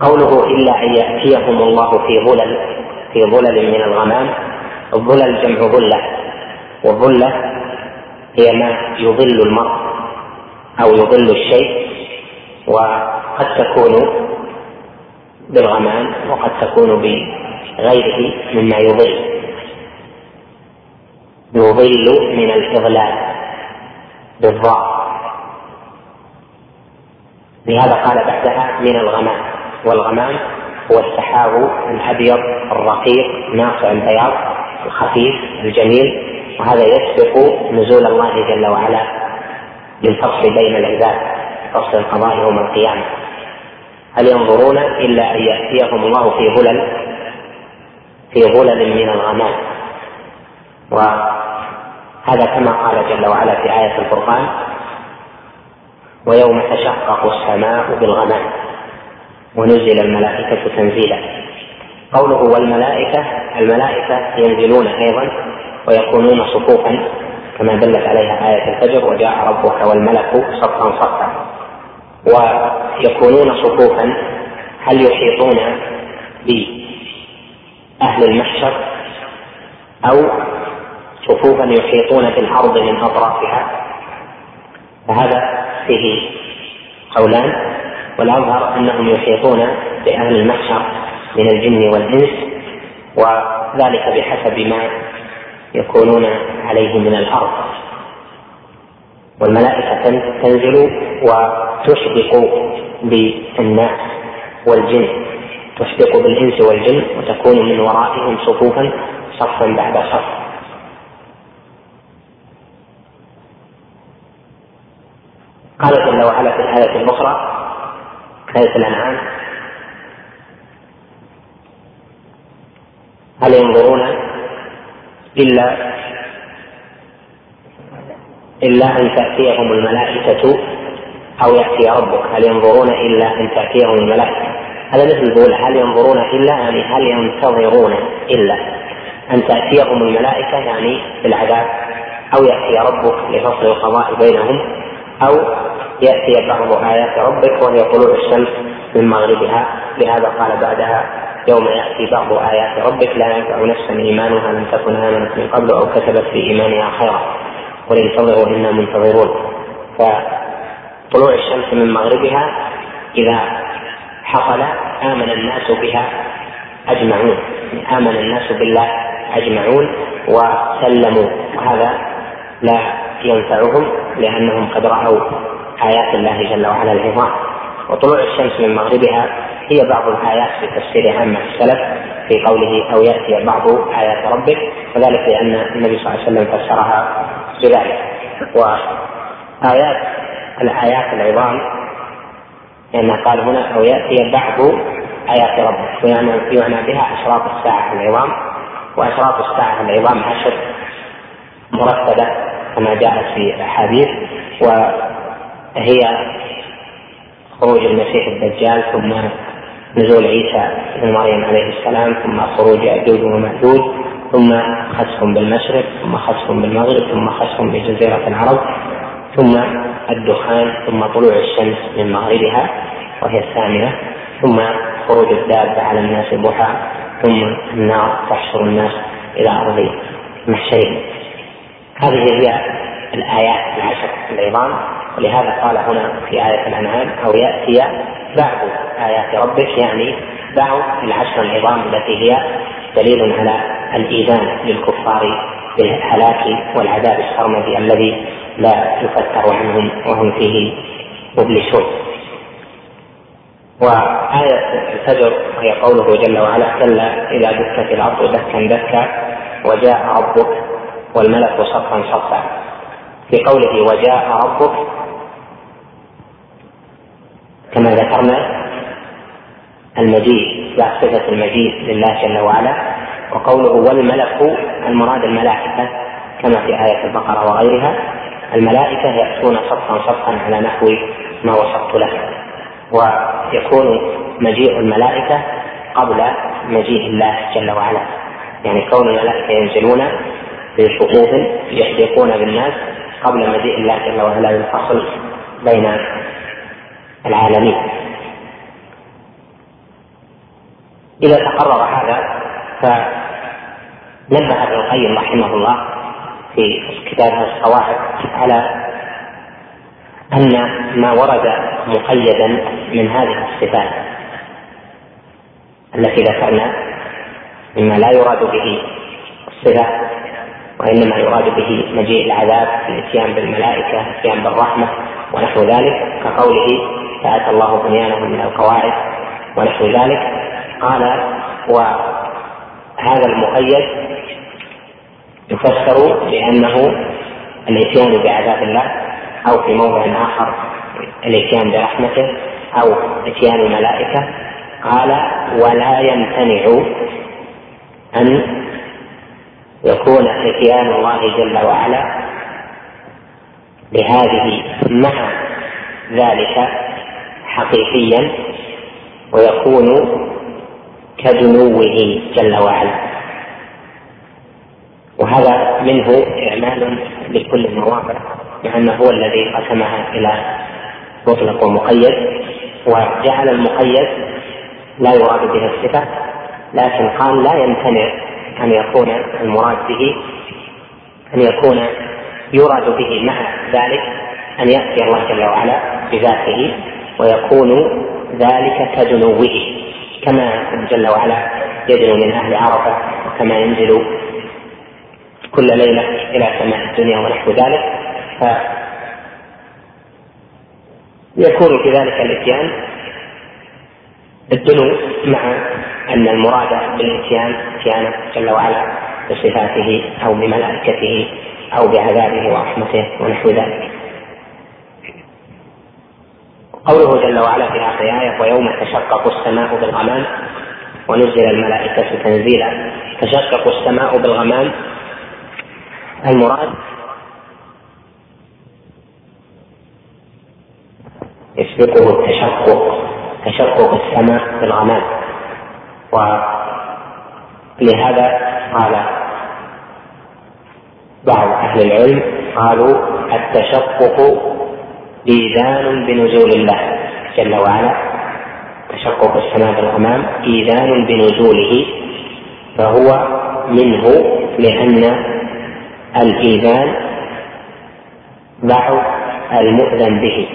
قوله إلا أن يأتيهم الله في ظلل في ظلل من الغمام الظلل جمع ظلة والظلة هي ما يظل المرء أو يظل الشيء وقد تكون بالغمام وقد تكون بغيره مما يظل. يظل من الإظلال بالضاء. لهذا قال بعدها من الغمام. والغمام هو السحاب الأبيض الرقيق ناصع البياض الخفيف الجميل وهذا يسبق نزول الله جل وعلا للفصل بين العباد فصل القضاء يوم القيامة. هل ينظرون إلا أن يأتيهم الله في ظلل في ظلل من الغمام؟ وهذا كما قال جل وعلا في آية الفرقان ويوم تشقق السماء بالغمام ونزل الملائكة تنزيلا. قوله والملائكة الملائكة ينزلون أيضا ويكونون صفوفا كما دلت عليها آية الفجر وجاء ربك والملك صفا صفا. ويكونون صفوفا هل يحيطون بأهل المحشر؟ أو صفوفا يحيطون بالأرض من أطرافها؟ فهذا فيه قولان. والأظهر أنهم يحيطون بأهل المحشر من الجن والإنس وذلك بحسب ما يكونون عليه من الأرض. والملائكة تنزل وتشبق بالناس والجن تشبق بالإنس والجن وتكون من ورائهم صفوفا صفا بعد صف. قال جل وعلا في الآية الأخرى آية الأنعام. هل ينظرون إلا إلا أن تأتيهم الملائكة أو يأتي ربك؟ هل ينظرون إلا أن تأتيهم الملائكة؟ هذا مثل الأولى هل ينظرون إلا؟ يعني هل ينتظرون إلا أن تأتيهم الملائكة؟ يعني بالعذاب أو يأتي ربك لفصل القضاء بينهم أو يأتي بعض آيات ربك وهي طلوع الشمس من مغربها لهذا قال بعدها يوم يأتي بعض آيات ربك لا ينفع نفسا إيمانها لم تكن آمنت من قبل أو كسبت في إيمانها خيرا. قل انتظروا إنا منتظرون. فطلوع الشمس من مغربها إذا حصل آمن الناس بها أجمعون. آمن الناس بالله أجمعون وسلموا. وهذا لا ينفعهم لأنهم قد رأوا آيات الله جل وعلا العظام. وطلوع الشمس من مغربها هي بعض الآيات في تفسير عامة السلف في قوله أو يأتي بعض آيات ربك. وذلك لأن النبي صلى الله عليه وسلم فسرها بذلك. وآيات الآيات العظام لأنه قال هنا أو يأتي بعض آيات ربك. ويعني يعنى بها أشراط الساعة العظام. وأشراط الساعة العظام عشر مرتبة كما جاءت في الأحاديث. وهي خروج المسيح الدجال ثم نزول عيسى ابن مريم عليه السلام ثم خروج يأجوج ومأجوج ثم خسف بالمشرق ثم خسف بالمغرب ثم خسف بجزيرة العرب ثم الدخان ثم طلوع الشمس من مغربها وهي الثامنة ثم خروج الدابة على الناس ضحى ثم النار تحشر الناس إلى أرض محشرهم. هذه هي الآيات العشر العظام. ولهذا قال هنا في آية الأنعام أو يأتي بعض آيات ربك يعني بعض العشر العظام التي هي دليل على الإيذان للكفار بالهلاك والعذاب السرمدي الذي لا يفتر عنهم وهم فيه مبلسون وآية الفجر وهي قوله جل وعلا كلا إذا دكت الأرض دكا دكا وجاء ربك والملك صفا صفا. في قوله وجاء ربك كما ذكرنا المجيء لا صفة المجيء لله جل وعلا وقوله والملك المراد الملائكة كما في آية البقرة وغيرها الملائكة يأتون صفا صفا على نحو ما وصفت لك ويكون مجيء الملائكة قبل مجيء الله جل وعلا. يعني كون الملائكة ينزلون في صفوف يحدقون بالناس قبل مجيء الله جل وعلا للفصل بين العالمين. إذا تقرر هذا فنبه ابن القيم رحمه الله في كتابه القواعد على أن ما ورد مقيدا من هذه الصفات التي ذكرنا مما لا يراد به الصفة وإنما يراد به مجيء العذاب الإتيان بالملائكة الإتيان بالرحمة ونحو ذلك كقوله فأتى الله بنيانهم من القواعد ونحو ذلك. قال وهذا المقيد يفسر بأنه الإتيان بعذاب الله أو في موضع آخر الإتيان برحمته أو إتيان الملائكة. قال ولا يمتنع أن يكون إتيان الله جل وعلا بهذه مع ذلك حقيقيا ويكون كدنوه جل وعلا. وهذا منه إعمال لكل المواقع مع أنه هو الذي قسمها إلى مطلق ومقيد وجعل المقيد لا يراد به الصفة لكن قال لا يمتنع أن يكون المراد به أن يكون يراد به مع ذلك أن يأتي الله جل وعلا بذاته ويكون ذلك كدنوه كما جل وعلا يدنو من أهل عرفة وكما ينزل كل ليلة إلى سماء الدنيا ونحو ذلك ف يكون في ذلك الاتيان الدنو مع أن المراد بالاتيان اتيانه جل وعلا بصفاته أو بملائكته أو بعذابه ورحمته ونحو ذلك. قوله جل وعلا في آخر آية ويوم تشقق السماء بالغمام ونزل الملائكة تنزيلا. تشقق السماء بالغمام. المراد يسبقه التشقق تشقق السماء بالغمام. ولهذا قال بعض أهل العلم قالوا التشقق إيذان بنزول الله. جل وعلا تشقق السماء بالغمام إيذان بنزوله فهو منه لأن الإيذان بعض المؤذن به.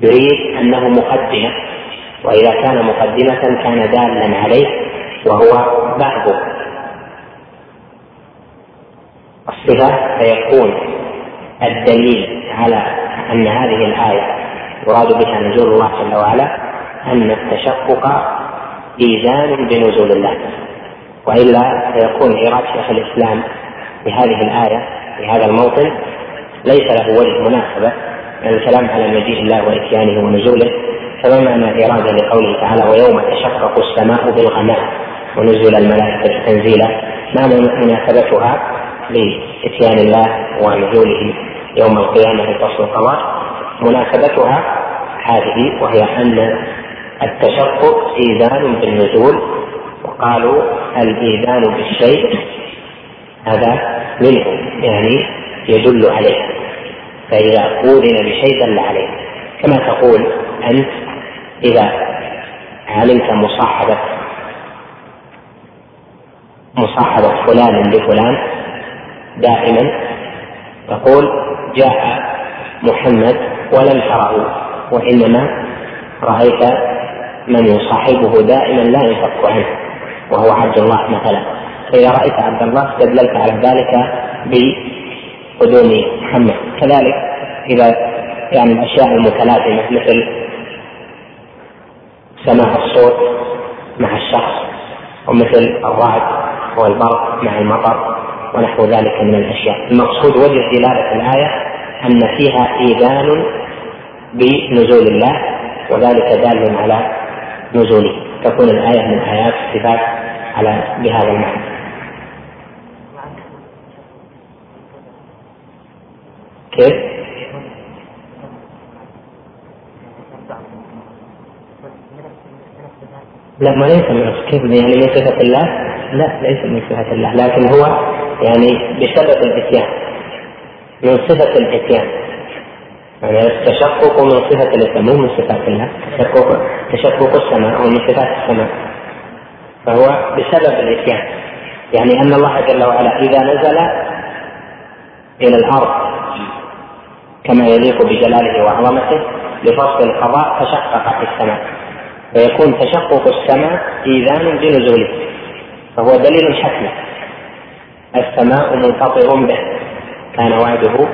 يريد أنه مقدمة وإذا كان مقدمة كان دالا عليه وهو بعض الصفة فيكون الدليل على أن هذه الآية يراد بها نزول الله جل وعلا أن التشقق إيذان بنزول الله. وإلا فيكون إيراد شيخ الإسلام بهذه الآية في هذا الموطن ليس له وجه مناسبة يعني الكلام على مجيء الله وإتيانه ونزوله فما معنى الاراده لقوله تعالى ويوم تشقق السماء بالغمام ونزل الملائكة تنزيلا؟ ما مناسبتها لإتيان الله ونزوله؟ يوم القيامة لفصل القضاء مناسبتها هذه وهي أن التشقق إيذان بالنزول وقالوا الإيذان بالشيء هذا منه يعني يدل عليه فإذا أذن بشيء دل عليه. كما تقول أنت إذا علمت مصاحبة مصاحبة فلان بفلان دائما تقول جاء محمد ولم تره وإنما رأيت من يصاحبه دائما لا ينفك عنه وهو عبد الله مثلا. فإذا رأيت عبد الله استدللت على ذلك قدوم محمد. كذلك إذا يعني الأشياء المتلازمة مثل سماع الصوت مع الشخص ومثل الرعد والبرق مع المطر ونحو ذلك من الأشياء. المقصود وجه دلالة الآية أن فيها إيذان بنزول الله وذلك دال على نزوله. تكون الآية من آيات الصفات على بهذا المعنى. كيف؟ لا ما ليس من كيف؟ يعني من صفة الله؟ لا ليس من صفة الله لكن هو يعني بسبب الإتيان من صفة الإتيان. يعني التشقق من صفة الإتيان مو من صفات الله تشقق تشقق السماء ومن صفات السماء. فهو بسبب الاتيان. يعني أن الله جل وعلا إذا نزل إلى الأرض كما يليق بجلاله وعظمته لفصل القضاء تشققت السماء. فيكون تشقق السماء ايذانا بنزوله فهو دليل حتمي السماء منفطر به. كان وعده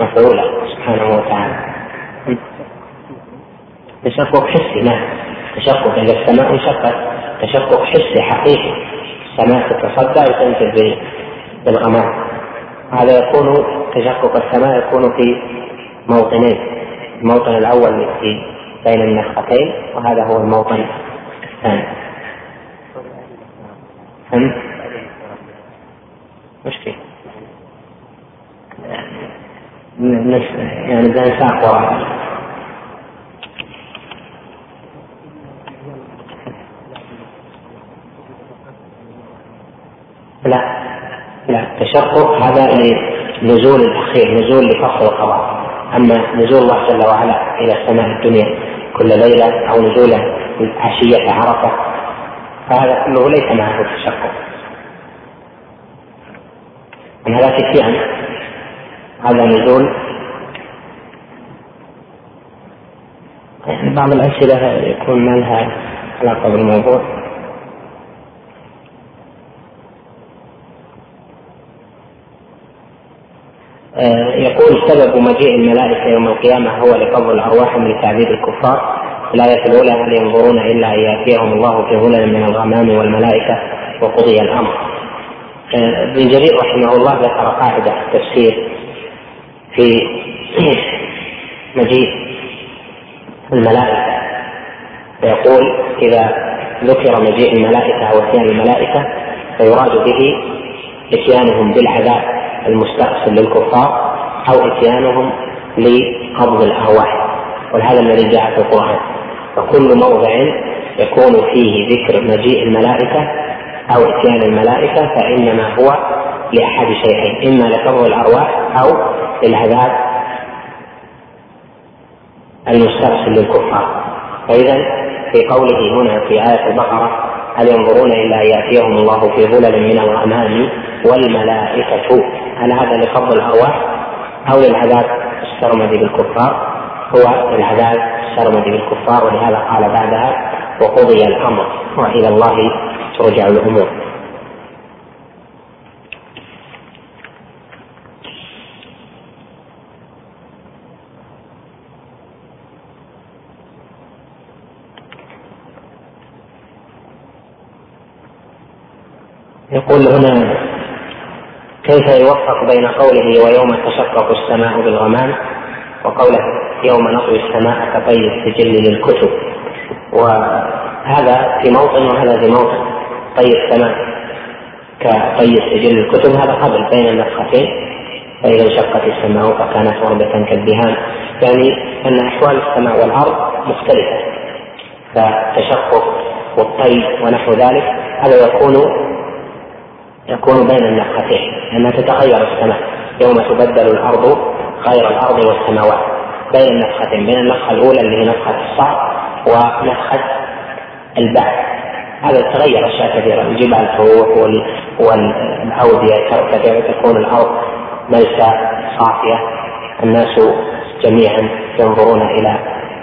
مفعولا سبحانه وتعالى. تشقق حسي نعم. تشقق إذا السماء انشقت تشقق حسي حقيقي. السماء تتصدع وتنزل بالغمام هذا يكون تشقق السماء يكون في موطنين. الموطن الأول في بين النفختين وهذا هو الموطن الثاني. فهمت؟ وش فيه؟ يعني بنساق وراء لا لا تشقق هذا لنزول الأخير نزول لفصل القضاء أما نزول الله جل وعلا إلى السماء الدنيا كل ليلة أو نزوله عشية عرفة فهذا كله ليس معه تشقق من هذا اتيان هذا نزول يعني بعض الأسئلة يكون ما لها علاقة بالموضوع. آه، يقول سبب مجيء الملائكة يوم القيامة هو لقبض الأرواح من تعذيب الكفار. الآية الأولى هل ينظرون إلا أن يأتيهم الله في هلل من الغمام والملائكة وقضي الأمر. آه، ابن جرير رحمه الله ذكر قاعدة تفسير في مجيء الملائكة. فيقول إذا ذكر مجيء الملائكة أو إتيان الملائكة فيراد به إتيانهم بالعذاب المستأصل للكفار أو إتيانهم لقبض الأرواح. ولهذا الذي جاء في القرآن. فكل موضع يكون فيه ذكر مجيء الملائكة أو إتيان الملائكة فإنما هو لأحد شيئين إما لقبض الأرواح أو للعذاب المستأصل للكفار. فإذا في قوله هنا في آية البقرة هل ينظرون إلا أن يأتيهم الله في ظلل من الغمام والملائكة؟ هل هذا لقبض الأرواح أو للعذاب السرمدي بالكفار؟ هو العذاب السرمدي بالكفار ولهذا قال بعدها وقضي الأمر وإلى الله ترجع الأمور. يقول هنا كيف يوفق بين قوله ويوم تشقق السماء بالغمام؟ وقوله يوم نطوي السماء كطي السجل للكتب. وهذا في موطن وهذا في موطن. طي السماء كطي السجل للكتب. هذا قبل بين النفختين. فإذا انشقت السماء فكانت وردة كالدهان. يعني أن أحوال السماء والأرض مختلفة. فالتشقق والطي ونحو ذلك هذا يكون يكون بين النفختين. لأنها تتغير السماء. يوم تبدل الأرض غير الأرض والسماوات. بين النفختين بين النفخة الأولى اللي هي نفخة الصعق ونفخة البعث. هذا تغير أشياء كثيرة الجبال تروح والأودية كثيرة تكون الأرض ليس صافية. الناس جميعا ينظرون إلى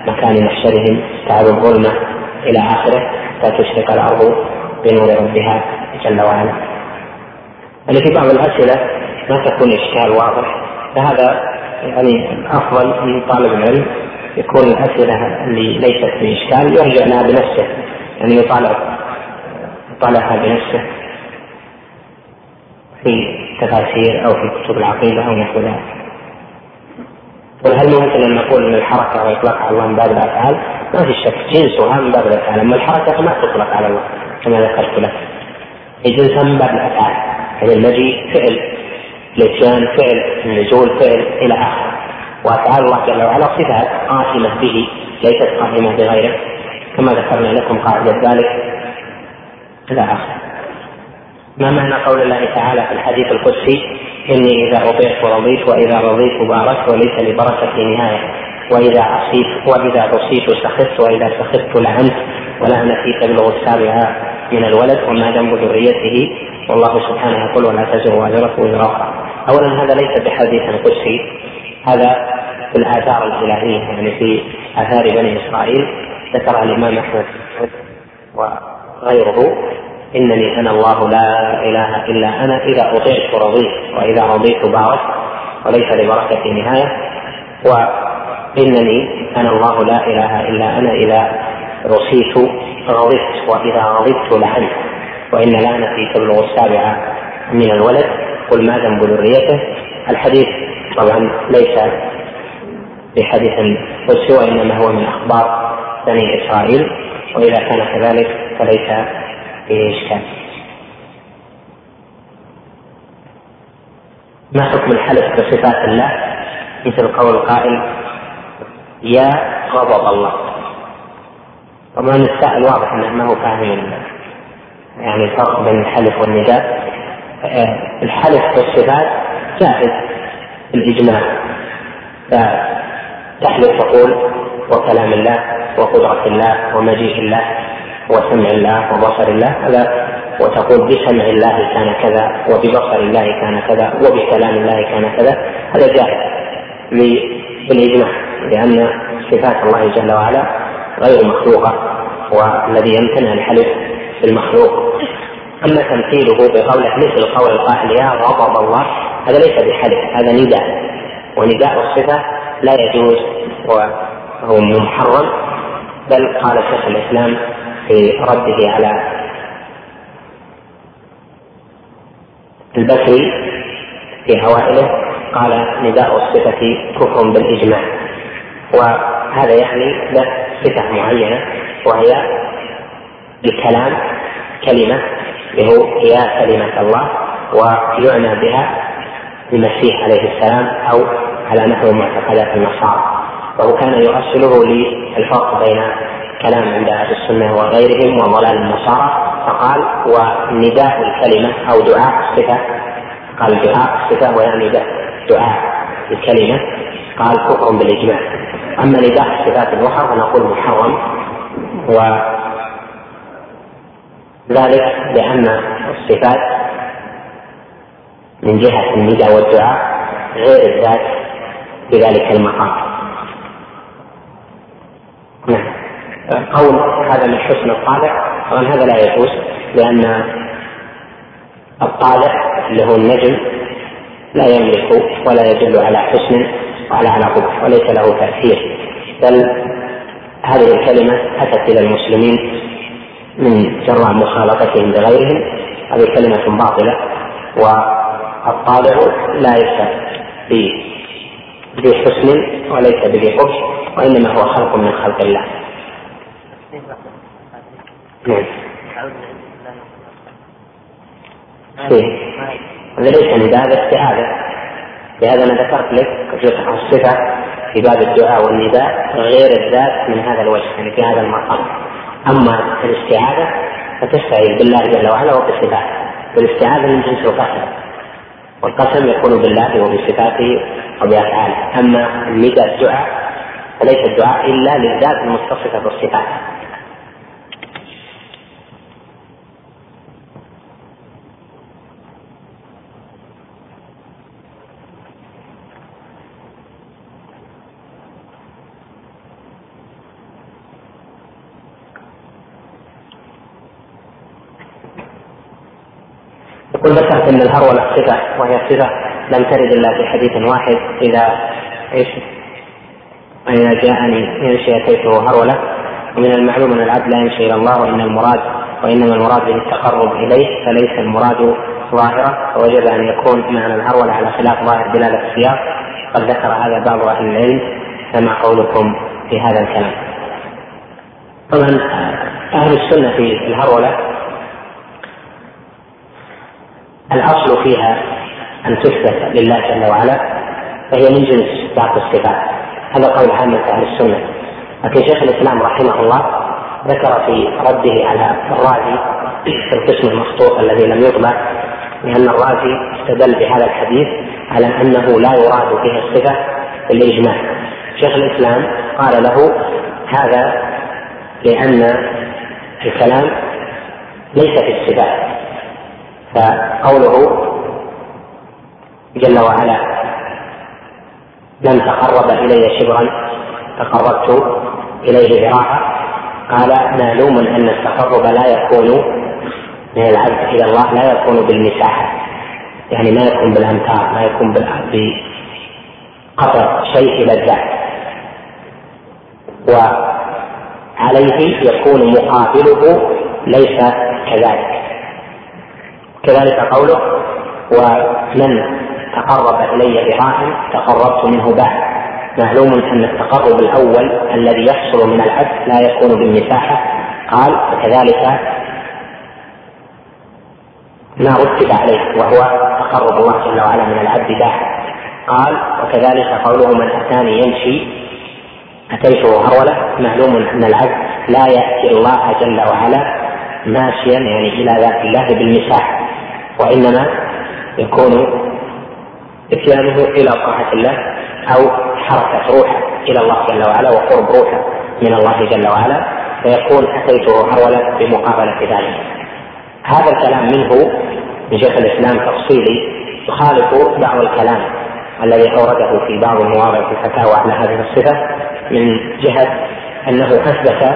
مكان محشرهم تعب الظلمة إلى آخره. حتى تشرق الأرض بنور ربها جل وعلا. يعني في بعض الأسئلة ما تكون إشكال واضح. فهذا يعني الأفضل من طالب العلم يكون الأسئلة اللي ليست في إشكال يرجع لها بنفسه يعني يطالع يطالعها بنفسه في تفاسير أو في كتب العقيدة أو نحو ذلك هل ممكن أن نقول أن الحركة وإطلاق على الله من باب الأفعال؟ ما في شك جنسها من باب الأفعال، أما الحركة ما تطلق على الله كما ذكرت لك. جنسها من باب الأفعال. يعني المجيء فعل الاتيان فعل النزول فعل إلى اخره وافعال الله جل وعلا صفات قائمة به ليست قائمة بغيره. كما ذكرنا لكم قاعدة ذلك إلى اخره ما معنى قول الله تعالى في الحديث القدسي؟ إني إذا اطيعت رضيت وإذا رضيت باركت وليس لبركتي نهاية. وإذا عصيت وإذا عصيت سخطت وإذا سخطت لعنت. ولعنتي تبلغ السابعه من الولد وما ذنب ذريته. والله سبحانه يقول ولا تزر وازرة وزر أخرى أولا هذا ليس بحديث قدسي هذا في الآثار الإلهية يعني في آثار بني إسرائيل. ذكرها الإمام أحمد وغيره إنني أنا الله لا إله إلا أنا إذا أطعت رضيت وإذا رضيت بارك وليس لبركتي نهاية. وإنني أنا الله لا إله إلا أنا إذا رصيت غضبت وإذا غضبت لعنت. وإن لعنتي تبلغ السابعة من الولد. قل ما ذنب ذريته؟ الحديث طبعا ليس بحديث قدسي وإنما هو من أخبار بني إسرائيل وإذا كان كذلك فليس فيه إشكال ما حكم الحلف بصفات الله؟ مثل قول القائل يا غضب الله. طبعا السائل واضح إنه ما هو فاهم يعني الفرق بين الحلف والنداء. آه، الحلف بالصفات جائز بالإجماع. فتحلف تقول وكلام الله وقدرة الله ومجيء الله وسمع الله وبصر الله هذا وتقول بسمع الله كان كذا وببصر الله كان كذا وبكلام الله كان كذا هذا جائز بالإجماع لأن صفات الله جل وعلا غير مخلوقة والذي يمتنع الحلف بالمخلوق اما تمثيله بقوله مثل قول القائل يا غضب الله. هذا ليس بحلف هذا نداء. ونداء الصفة لا يجوز وهو محرم بل قال شيخ الإسلام في رده على البكري في أوائله قال نداء الصفة كفر بالإجماع. وهذا يعني له صفة معينة وهي الكلام كلمة هو يا كلمة الله ويعنى بها المسيح عليه السلام أو على نحو معتقدات النصارى. وهو كان يؤصله للفرق بين كلام عند أهل السنة وغيرهم وضلال النصارى فقال ونداء الكلمة أو دعاء الصفة. قال دعاء الصفة ويعني دعاء الكلمة. قال كفر بالإجماع. أما نداء الصفات الأخرى فنقول محرم وذلك لأن الصفات من جهة النداء والدعاء غير الذات في ذلك المقام. نعم. قول هذا من حسن الطالع طبعا هذا لا يجوز لأن الطالع اللي هو النجم لا يملك ولا يدل على حسن ولا على قبح وليس له تأثير. بل هذه الكلمة أتت إلى المسلمين من جراء مخالطتهم بغيرهم هذه كلمة باطلة والطالع لا يشتى بذي حسن وليس بذي قبح وإنما هو خلق من خلق الله. نعم. هذا ليس نداء هذا استعاذة لهذا أنا ذكرت لك الصفة في باب الدعاء والنداء غير الذات من هذا الوجه يعني في هذا المقام. أما الاستعاذة فتستعيذ بالله جل وعلا وبصفاته. والاستعاذة من جنس القسم. والقسم يكون بالله وبصفاته وبأفعاله. أما النداء الدعاء فليس الدعاء إلا للذات المتصفة بالصفات. يقول ذكرت إن الهرولة صفة وهي صفة لم ترد إلا في حديث واحد إذا إيش؟ إذا جاءني يمشي اتيته هرولة ومن المعلوم أن العبد لا يمشي إلى الله وإن المراد وإنما المراد به التقرب إليه فليس المراد ظاهرة فوجب أن يكون معنى الهرولة على خلاف ظاهر دلالة السياق قد ذكر هذا بعض أهل العلم كما قولكم في هذا الكلام. طبعا أهل السنة في الهرولة الأصل فيها أن تثبت لله جل وعلا فهي من جنس بعض الصفات. هذا قول عامة أهل السنة. لكن شيخ الإسلام رحمه الله ذكر في رده على الرازي في القسم المخطوط الذي لم يطبع لأن الرازي استدل بهذا الحديث على أنه لا يراد به الصفة بالإجماع. شيخ الإسلام قال له هذا لأن الكلام ليس في الصفات. فقوله جل وعلا لن تقرب إلي شبرا تقربت إليه ذراعا قال معلوم أن التقرب لا يكون من العبد إلى الله لا يكون بالمساحة يعني ما يكون بالأمتار ما يكون بقطع شيء إلى الذات. وعليه يكون مقابله ليس كذلك. كذلك قوله ومن تقرب إلي براء تقربت منه بعد معلوم أن التقرب الأول الذي يحصل من العبد لا يكون بالمساحة. قال وكذلك ما رتب عليه وهو تقرب الله جل وعلا من العبد به قال وكذلك قوله من أتاني يمشي اتيته هروله معلوم أن العبد لا يأتي الله جل وعلا ماشيا يعني إلى ذات الله بالمساحة. وإنما يكون إتيانه إلى طاعة الله أو حركة روحه إلى الله جل وعلا وقرب روحه من الله جل وعلا فيكون أتيته هروله بمقابلة ذلك. هذا الكلام منه من شيخ الإسلام تفصيلي يخالف بعض الكلام الذي أورده في بعض المواضع في الفتاوى على هذه الصفة من جهة أنه أثبت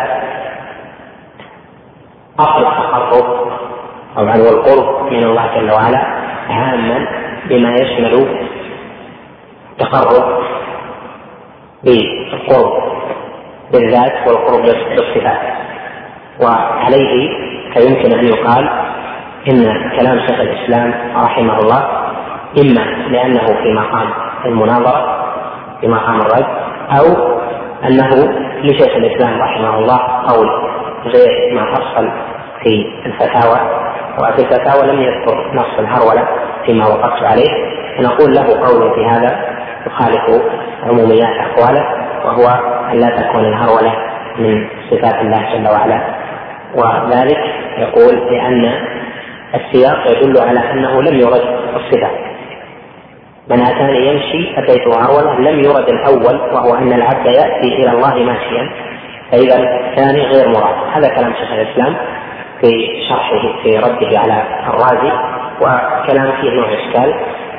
أصل التقرب طبعا والقرب من الله جل وعلا عاما بما يشمل التقرب بالقرب بالذات والقرب بالصفات. وعليه فيمكن أن يقال إن كلام شيخ الإسلام رحمه الله إما لأنه في مقام المناظرة في مقام الرد أو أنه لشيخ الإسلام رحمه الله قول غير ما حصل في الفتاوى. وفي الفتاوى لم يذكر نص الهرولة فيما وقفت عليه فنقول له قول في هذا يخالف عموميات أقواله وهو أن لا تكون الهرولة من صفات الله جل وعلا. وذلك يقول لأن السياق يدل على أنه لم يرد الصفات من أتاني يمشي أتيته هرولة لم يرد الأول وهو أن العبد يأتي إلى الله ماشيا فإذا الثاني غير مراد. هذا كلام شيخ الإسلام. في شرحه في رده على الرازي وكلام فيه نوع إشكال.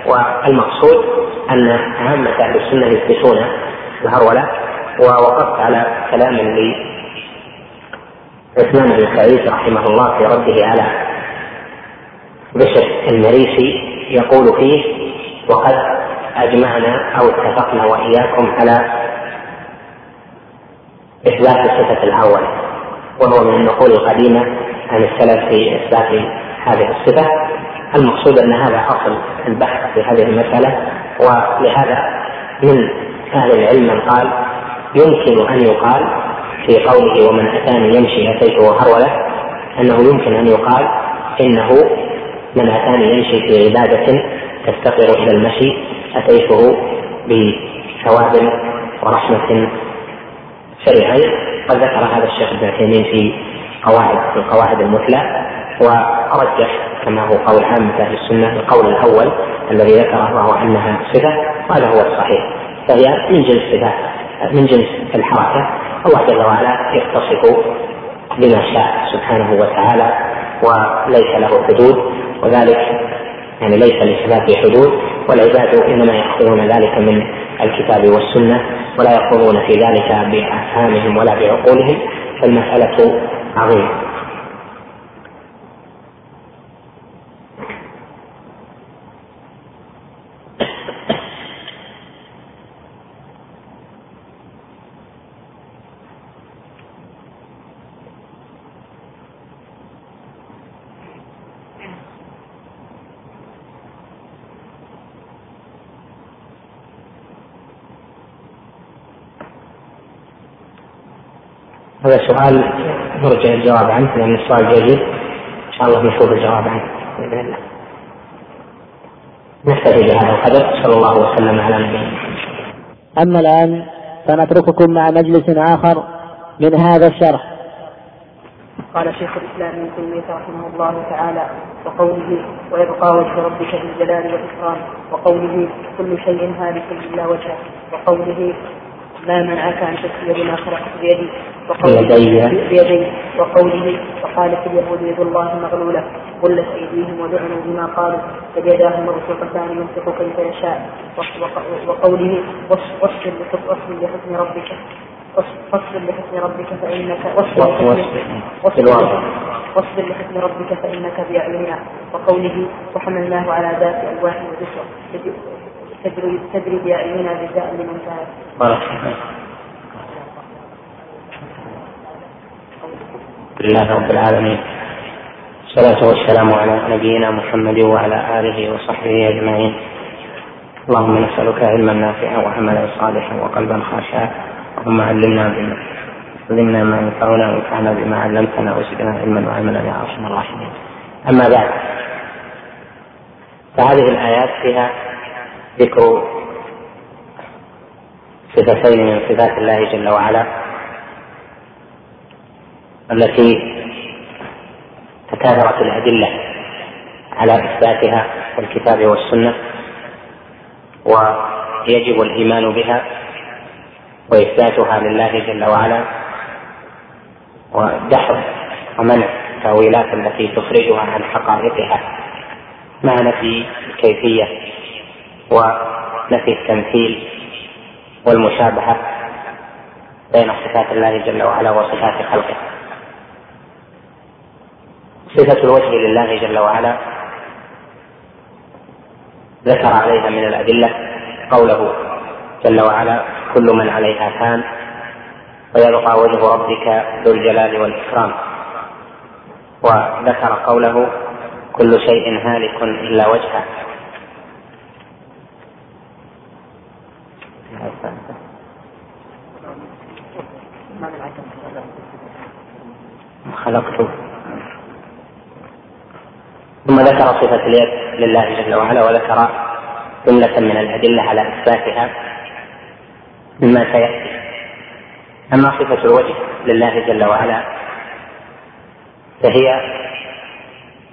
والمقصود أن عامه أهل السنة يثبتون الهرولة ووقفت على كلام عثمان بن سعيد رحمه الله في رده على بشر المريسي يقول فيه وقد أجمعنا أو اتفقنا وإياكم على إثبات صفة الهرولة وهو من النقول القديمة عن السلف في إثبات هذه الصفة. المقصود أن هذا أصل البحث في هذه المسألة ولهذا من أهل العلم من قال يمكن أن يقال في قوله ومن أتاني يمشي اتيته هروله أنه يمكن أن يقال إنه من أتاني يمشي في عبادة تفتقر إلى المشي أتيته بثواب ورحمة سريعين قد ذكر هذا الشيخ ابن تيمية في قواعد في القواعد المثلى ورجح كما هو قول عامة أهل السنة القول الأول الذي ذكره وهو أنها صفة وهذا هو الصحيح. فهي من جنس صفات من جنس الحركة. الله جل وعلا يتصف بما شاء سبحانه وتعالى وليس له حدود وذلك يعني ليس لصفاته حدود. والعباد إنما يأخذون ذلك من الكتاب والسنة ولا يقومون في ذلك بأفهامهم ولا بعقولهم. فالمساله عظيم هذا سؤال نرجع الجواب عنه لأن السؤال جيد. إن شاء الله نشوف الجواب عنه بإذن الله. نكتفي بهذا القدر. صلى الله وسلم على نبينا أما الآن فنترككم مع مجلس آخر من هذا الشرح. قال شيخ الإسلام ابن تيمية رحمه الله تعالى وقوله ويبقى وجه ربك ذي الجلال والإكرام وقوله كل شيء هالك إلا وجهه وقوله ما منعك أن تسجد بما خلقت بيدي بيدي وقوله وقالت اليهود يد الله مغلولة غلت أيديهم ولعنوا بما قالوا فيداه مبسوطتان ينفق كيف يشاء. وقوله واصبر لحكم ربك. واصبر لحكم ربك فإنك واصبر لحكم ربك فإنك بأعيننا وقوله وحملناه على ذات ألواح تجري تجري بأعيننا جزاء لمن كان لله رب العالمين. والصلاة والسلام على نبينا محمد وعلى آله وصحبه أجمعين. اللهم نسألك علما نافعا وعملا صالحا وقلبا خاشعا. اللهم علمنا بما علمنا ما ينفعنا وانفعنا بما علمتنا وزدنا علما وعملا يا أرحم الراحمين. أما بعد فهذه الآيات فيها ذكر صفتين من صفات الله جل وعلا. التي تكاثرت الأدلة على إثباتها في الكتاب والسنة ويجب الإيمان بها وإثباتها لله جل وعلا ودحر ومنع التأويلات التي تخرجها عن حقائقها. مع نفي الكيفية ونفي التمثيل والمشابهة بين صفات الله جل وعلا وصفات خلقه. صفة الوجه لله جل وعلا. ذكر عليها من الأدلة قوله جل وعلا كل من عليها فان ويبقى وجه ربك ذو الجلال والإكرام. وذكر قوله كل شيء هالك إلا وجهه خلقت ثم ذكر صفة اليد لله جل وعلا وذكر جملة من الأدلة على إثباتها مما سيأتي. أما صفة الوجه لله جل وعلا فهي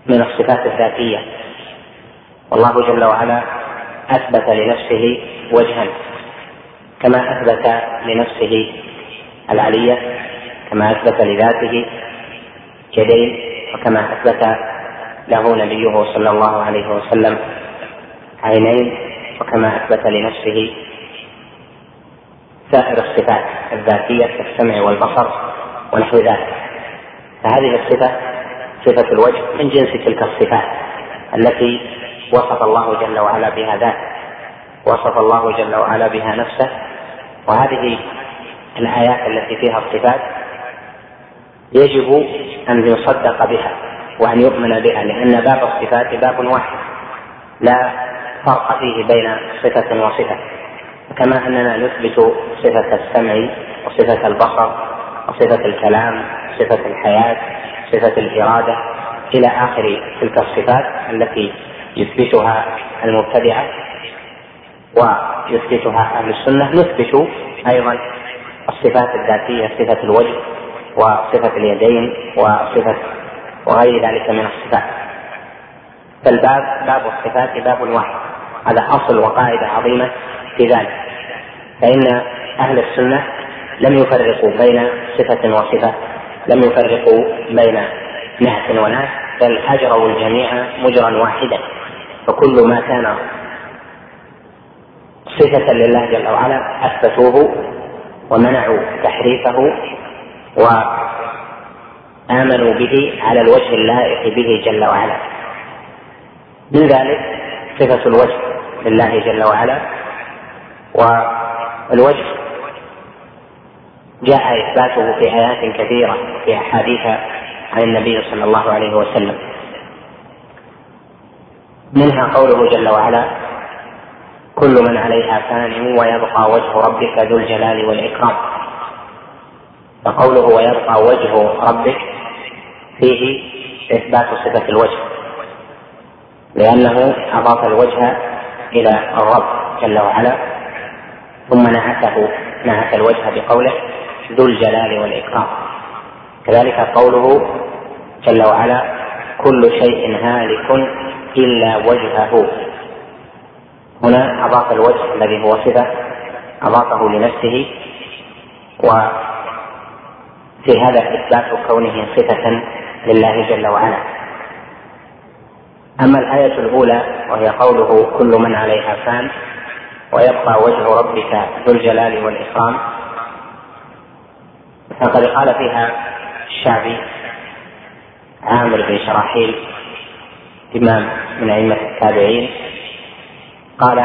من الصفات الذاتية. والله جل وعلا أثبت لنفسه وجها كما أثبت لنفسه العلية كما أثبت لذاته يدين وكما أثبت له نبيه صلى الله عليه وسلم. عينين وكما أثبت لنفسه سائر الصفات الذاتية كالسمع والبصر ونحو ذلك. فهذه الصفة صفة الوجه من جنس تلك الصفات التي وصف الله جل وعلا بها ذاته وصف الله جل وعلا بها نفسه. وهذه الآيات التي فيها الصفات يجب أن يصدق بها. وأن يؤمن بها لأن باب الصفات باب واحد. لا فرق فيه بين صفة وصفة. كما أننا نثبت صفة السمع وصفة البصر وصفة الكلام صفه الحياة صفه الإرادة إلى آخر تلك الصفات التي يثبتها المبتدعه ويثبتها أهل السنة. نثبت أيضا الصفات الذاتية صفة الوجه وصفة اليدين وصفة وغير ذلك من الصفات. فالباب باب الصفات باب واحد. هذا أصل وقاعدة عظيمة في ذلك. فإن أهل السنة لم يفرقوا بين صفة وصفة لم يفرقوا بين نهس وناس بل أجروا الجميع مجرا واحدا. فكل ما كان صفة لله جل وعلا أثبتوه ومنعوا تحريفه وآمنوا به على الوجه اللائق به جل وعلا. من ذلك صفة الوجه لله جل وعلا. والوجه جاء إثباته في آيات كثيرة في أحاديث عن النبي صلى الله عليه وسلم. منها قوله جل وعلا كل من عليها فان ويبقى وجه ربك ذو الجلال والإكرام فقوله ويبقى وجه ربك فيه إثبات صفة الوجه لأنه أضاف الوجه إلى الرب جل وعلا ثم نعته نعت الوجه بقوله ذو الجلال والإكرام. كذلك قوله جل وعلا كل شيء هالك إلا وجهه. هنا أضاف الوجه الذي هو صفة أضافه لنفسه وفي هذا إثبات كونه صفة لله جل وعلا. أما الآية الأولى وهي قوله كل من عليها فان ويبقى وجه ربك ذو الجلال والإكرام. فقد قال فيها الشعبي عامر بن شراحيل إمام من أئمة التابعين قال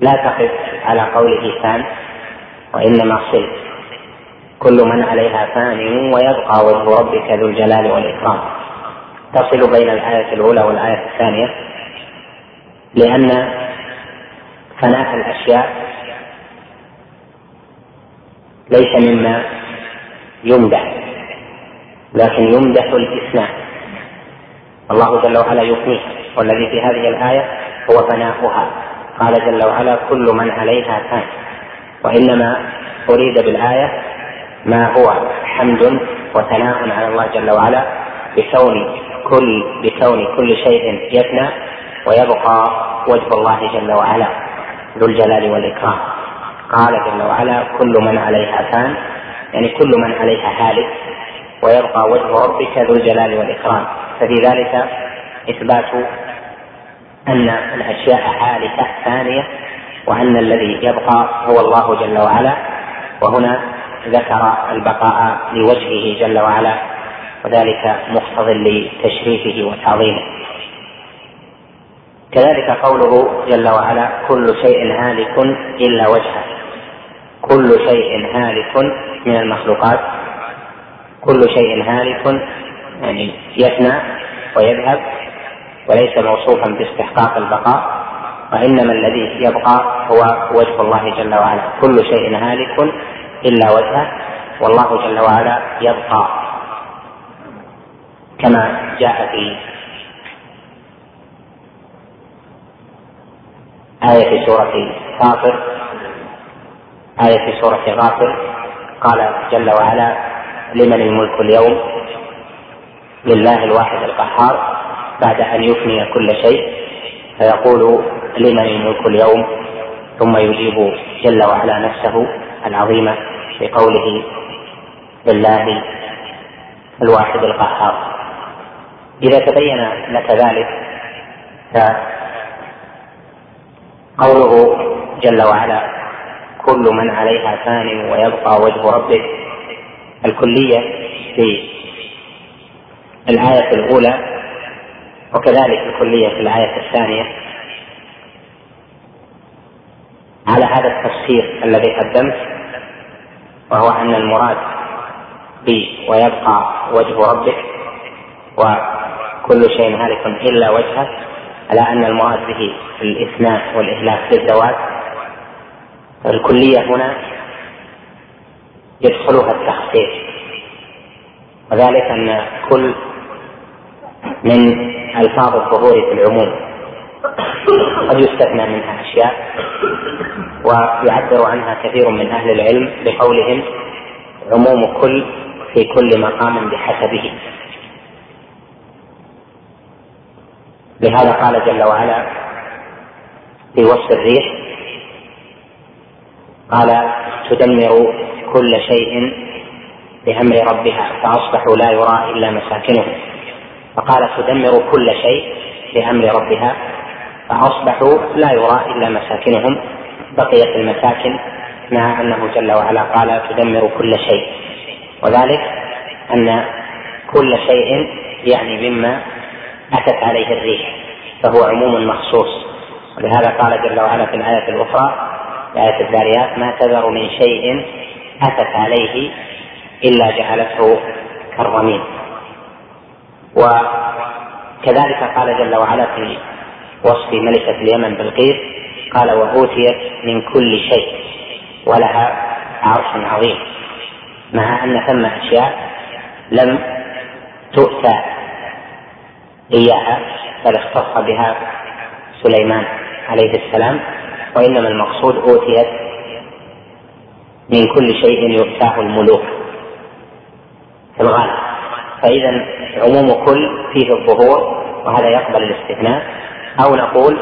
لا تقف على قوله فان وإنما صل كل من عليها فان ويبقى وجه ربك ذو الجلال والإكرام. تصل بين الآية الأولى والآية الثانية لأن فناء الأشياء ليس مما يمدح لكن يمدح الإثناء. الله جل وعلا يفنيها والذي في هذه الآية هو فناؤها. قال جل وعلا كل من عليها فان. وإنما أريد بالآية ما هو حمد وثناء على الله جل وعلا بكون كل بكون كل شيء يفنى ويبقى وجه الله جل وعلا ذو الجلال والإكرام. قال جل وعلا كل من عليها فان يعني كل من عليها هالك ويبقى وجه ربك ذو الجلال والإكرام. ففي ذلك إثبات أن الأشياء هالكة ثانية وأن الذي يبقى هو الله جل وعلا. وهنا ذكر البقاء لوجهه جل وعلا وذلك مقتض لتشريفه وتعظيمه. كذلك قوله جل وعلا كل شيء هالك إلا وجهه. كل شيء هالك من المخلوقات. كل شيء هالك يعني يفنى ويذهب وليس موصوفا باستحقاق البقاء وإنما الذي يبقى هو وجه الله جل وعلا. كل شيء هالك إلا وجهه والله جل وعلا يبقى كما جاء في آية في سورة فاطر آية في سورة غافر. قال جل وعلا لمن الملك اليوم؟ لله الواحد القهار بعد أن يفني كل شيء. فيقول لمن الملك اليوم؟ ثم يجيب جل وعلا نفسه العظيمة بقوله لله الواحد القهار. إذا تبين لك ذلك فقوله جل وعلا كل من عليها فان ويبقى وجه ربك الكلية في الآية الأولى وكذلك الكلية في الآية الثانية على هذا التفسير الذي قدمت وهو أن المراد ب ويبقى وجه ربك وكل شيء هالك إلا وجهه على أن المراد به الإثناء والإهلاك بالذوات الكلية هنا يدخلها التخصيص. وذلك أن كل من ألفاظ الظهور في العموم قد يستثنى منها أشياء. ويعبر عنها كثير من أهل العلم بقولهم عموم كل في كل مقام بحسبه. لهذا قال جل وعلا في وصف الريح قال تدمر كل شيء بأمر ربها فأصبحوا لا يرى إلا مساكنهم. فقال تدمر كل شيء بأمر ربها فأصبحوا لا يرى إلا مساكنهم. بقيت المساكن مع أنه جل وعلا قال تدمر كل شيء. وذلك أن كل شيء يعني مما أتت عليه الريح فهو عموم مخصوص. ولهذا قال جل وعلا في الآية الأخرى في آية الذاريات ما تذر من شيء أتت عليه إلا جعلته كالرميم. وكذلك قال جل وعلا في وصف ملكة اليمن بلقيس قال وأوتيت من كل شيء ولها عرش عظيم. مع أن ثم أشياء لم تؤتى إياها بل اختص بها سليمان عليه السلام وإنما المقصود أوتيت من كل شيء يؤتاه الملوك في الغالب. فإذا عموم كل فيه الظهور وهذا يقبل الاستثناء. أو نقول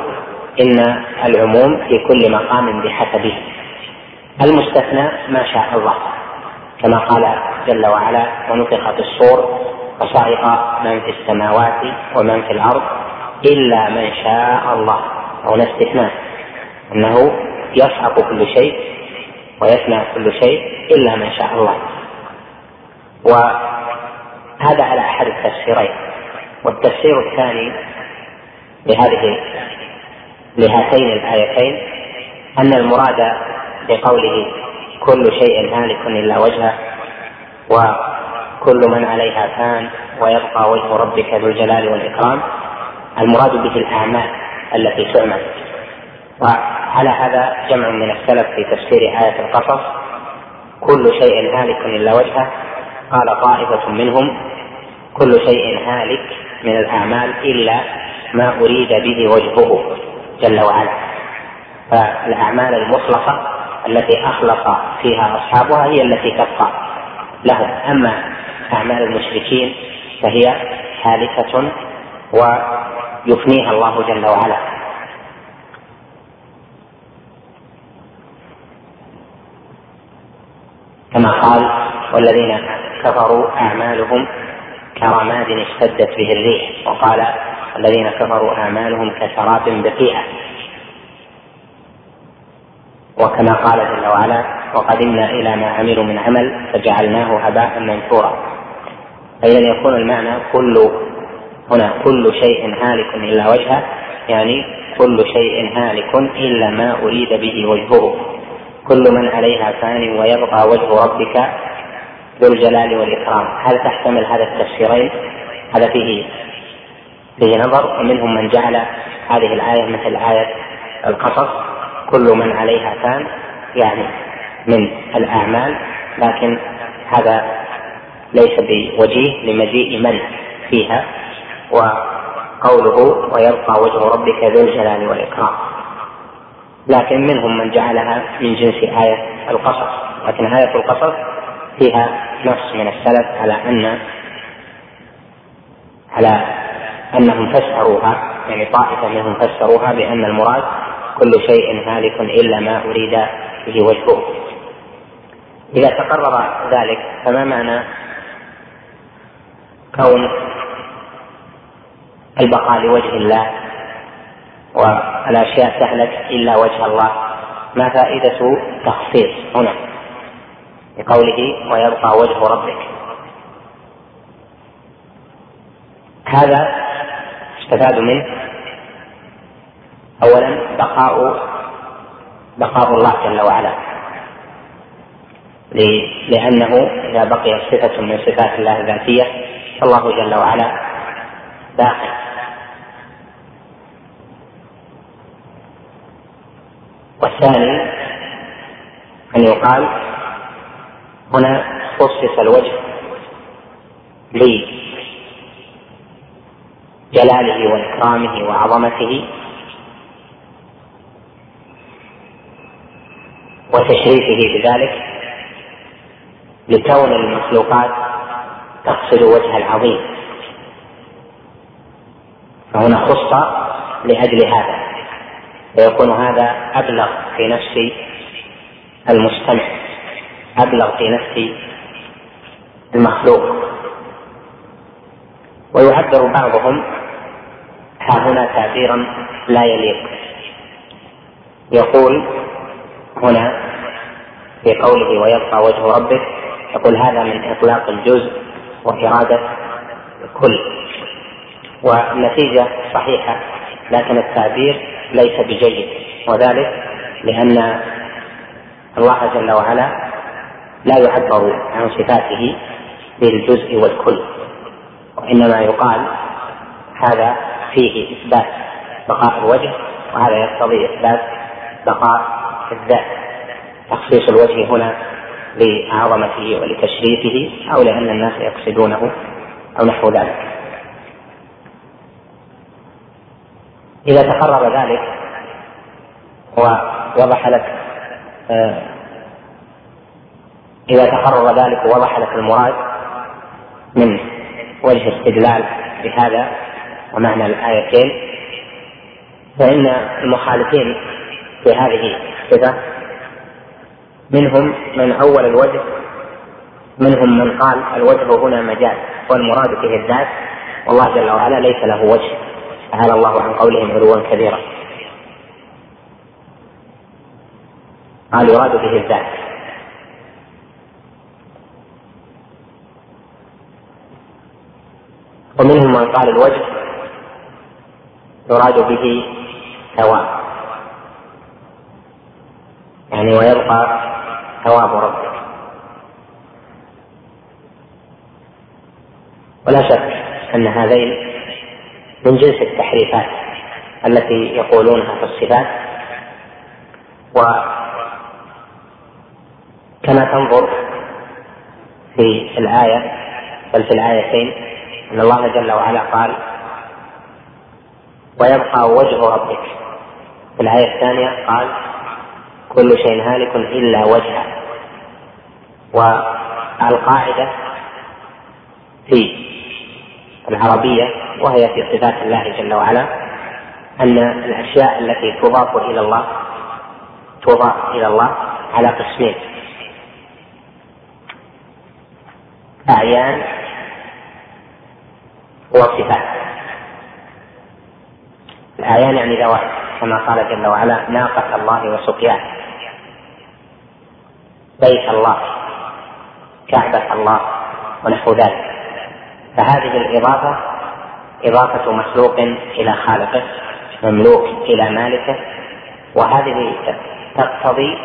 إن العموم في كل مقام بحسبه. المستثنى ما شاء الله. كما قال جل وعلا ونفخ في الصور وصعق من في السماوات ومن في الأرض إلا من شاء الله. هنا استثناء. أنه يصعق كل شيء ويفنى كل شيء إلا من شاء الله. وهذا على أحد التفسيرين. والتفسير الثاني لهذه لهاتين الآيتين أن المراد بقوله كل شيء هالك إلا وجهه وكل من عليها فان ويبقى وجه ربك ذو الجلال والإكرام المراد به الأعمال التي تعمل. وعلى هذا جمع من السلف في تفسير آية القصص كل شيء هالك إلا وجهه. قال طائفة منهم كل شيء هالك من الأعمال إلا ما أريد به وجهه. جل وعلا. فالأعمال المخلصة التي أخلص فيها أصحابها هي التي تبقى لهم. أما أعمال المشركين فهي هالكة ويفنيها الله جل وعلا. كما قال والذين كفروا أعمالهم كرماد اشتدت به الريح. وقال الذين كفروا أعمالهم كسراب بقيعة وكما قال جل وعلا وقدمنا إلى ما عملوا من عمل فجعلناه هباء منثورا. فإذا يكون المعنى كل هنا كل شيء هالك إلا وجهه يعني كل شيء هالك إلا ما أريد به وجهه. كل من عليها فان ويبقى وجه ربك ذو الجلال والإكرام. هل تحتمل هذا التفسيرين؟ هذا فيه فيه نظر ومنهم من جعل هذه الآية مثل آية القصص كل من عليها فان يعني من الأعمال لكن هذا ليس بوجيه لمجيء من فيها وقوله ويبقى وجه ربك ذو الجلال والإكرام. لكن منهم من جعلها من جنس آية القصص. لكن آية القصص فيها نص من السلف على أن على أنهم فسروها يعني طائفة منهم فسروها بأن المراد كل شيء هالك إلا ما أريد به وجهه. إذا تقرر ذلك فما معنى كون البقاء لوجه الله والأشياء تهلك إلا وجه الله؟ ما فائدة تخصيص هنا بقوله ويبقى وجه ربك هذا استفاد منه. أولا بقاء بقاء الله جل وعلا. لأنه إذا بقي صفة من صفات الله الذاتية فالله جل وعلا باق والثاني أن يقال هنا خصص الوجه لجلاله وإكرامه وعظمته وتشريفه بذلك لكون المخلوقات تقصد وجه العظيم. فهنا خص لأجل هذا فيكون هذا أبلغ في نفس المستمع أبلغ في نفس المخلوق. ويعبر بعضهم ها هنا تعبيرا لا يليق. يقول هنا في قوله ويبقى وجه ربك يقول هذا من إطلاق الجزء وإرادة الكل. والنتيجة صحيحة لكن التعبير ليس بجيد. وذلك لأن الله جل وعلا لا يعبر عن صفاته بالجزء والكل وإنما يقال هذا فيه إثبات بقاء الوجه وهذا يقتضي إثبات بقاء الذات. تخصيص الوجه هنا لعظمته ولتشريفه أو لأن الناس يقصدونه أو نحو ذلك. إذا تقرر ذلك ووضح لك آه، إذا تقرر ذلك ووضح لك المراد من وجه استدلال بهذا ومعنى الآيتين فإن المخالفين في هذه الصفة منهم من أول الوجه منهم من قال الوجه هنا مجاز والمراد به الذات والله جل وعلا ليس له وجه تعالى الله عن قولهم علوا كبيرا. قال يراد به الذات. ومنهم من قال الوجه يراد به ثواب. يعني ويبقى ثواب ربك. ولا شك أن هذين من جنس التحريفات التي يقولونها في الصفات. وكما تنظر في الآية بل في الآيتين أن الله جل وعلا قال ويبقى وجه ربك. في الآية الثانية قال كل شيء هالك إلا وجهه. والقاعدة في العربية وهي في صفات الله جل وعلا أن الأشياء التي تضاف إلى الله تضاف إلى الله على قسمين أعيان وصفات. الأعيان يعني ذوات كما قال جل وعلا ناقة الله وسقياه. بيت الله كعبة الله ونحو ذلك. فهذه الإضافة إضافة مخلوق إلى خالقه مملوك إلى مالكه وهذه تقتضي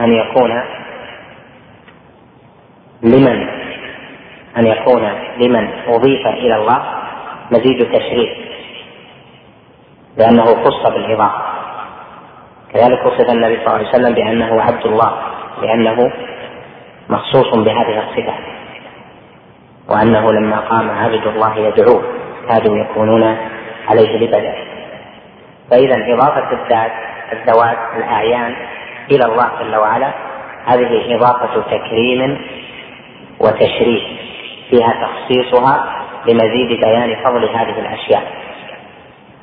أن يكون لمن أن يكون لمن أضيف إلى الله مزيد تشريف. لأنه خص بالإضافة كذلك وصف النبي صلى الله عليه وسلم بأنه عبد الله لأنه مخصوص بهذه الصفة. وأنه لما قام عبد الله يدعوه كادوا يكونون عليه لبدا. فإذا إضافة الذات الذوات الأعيان إلى الله جل وعلا هذه إضافة تكريم وتشريف. فيها تخصيصها لمزيد بيان فضل هذه الأشياء.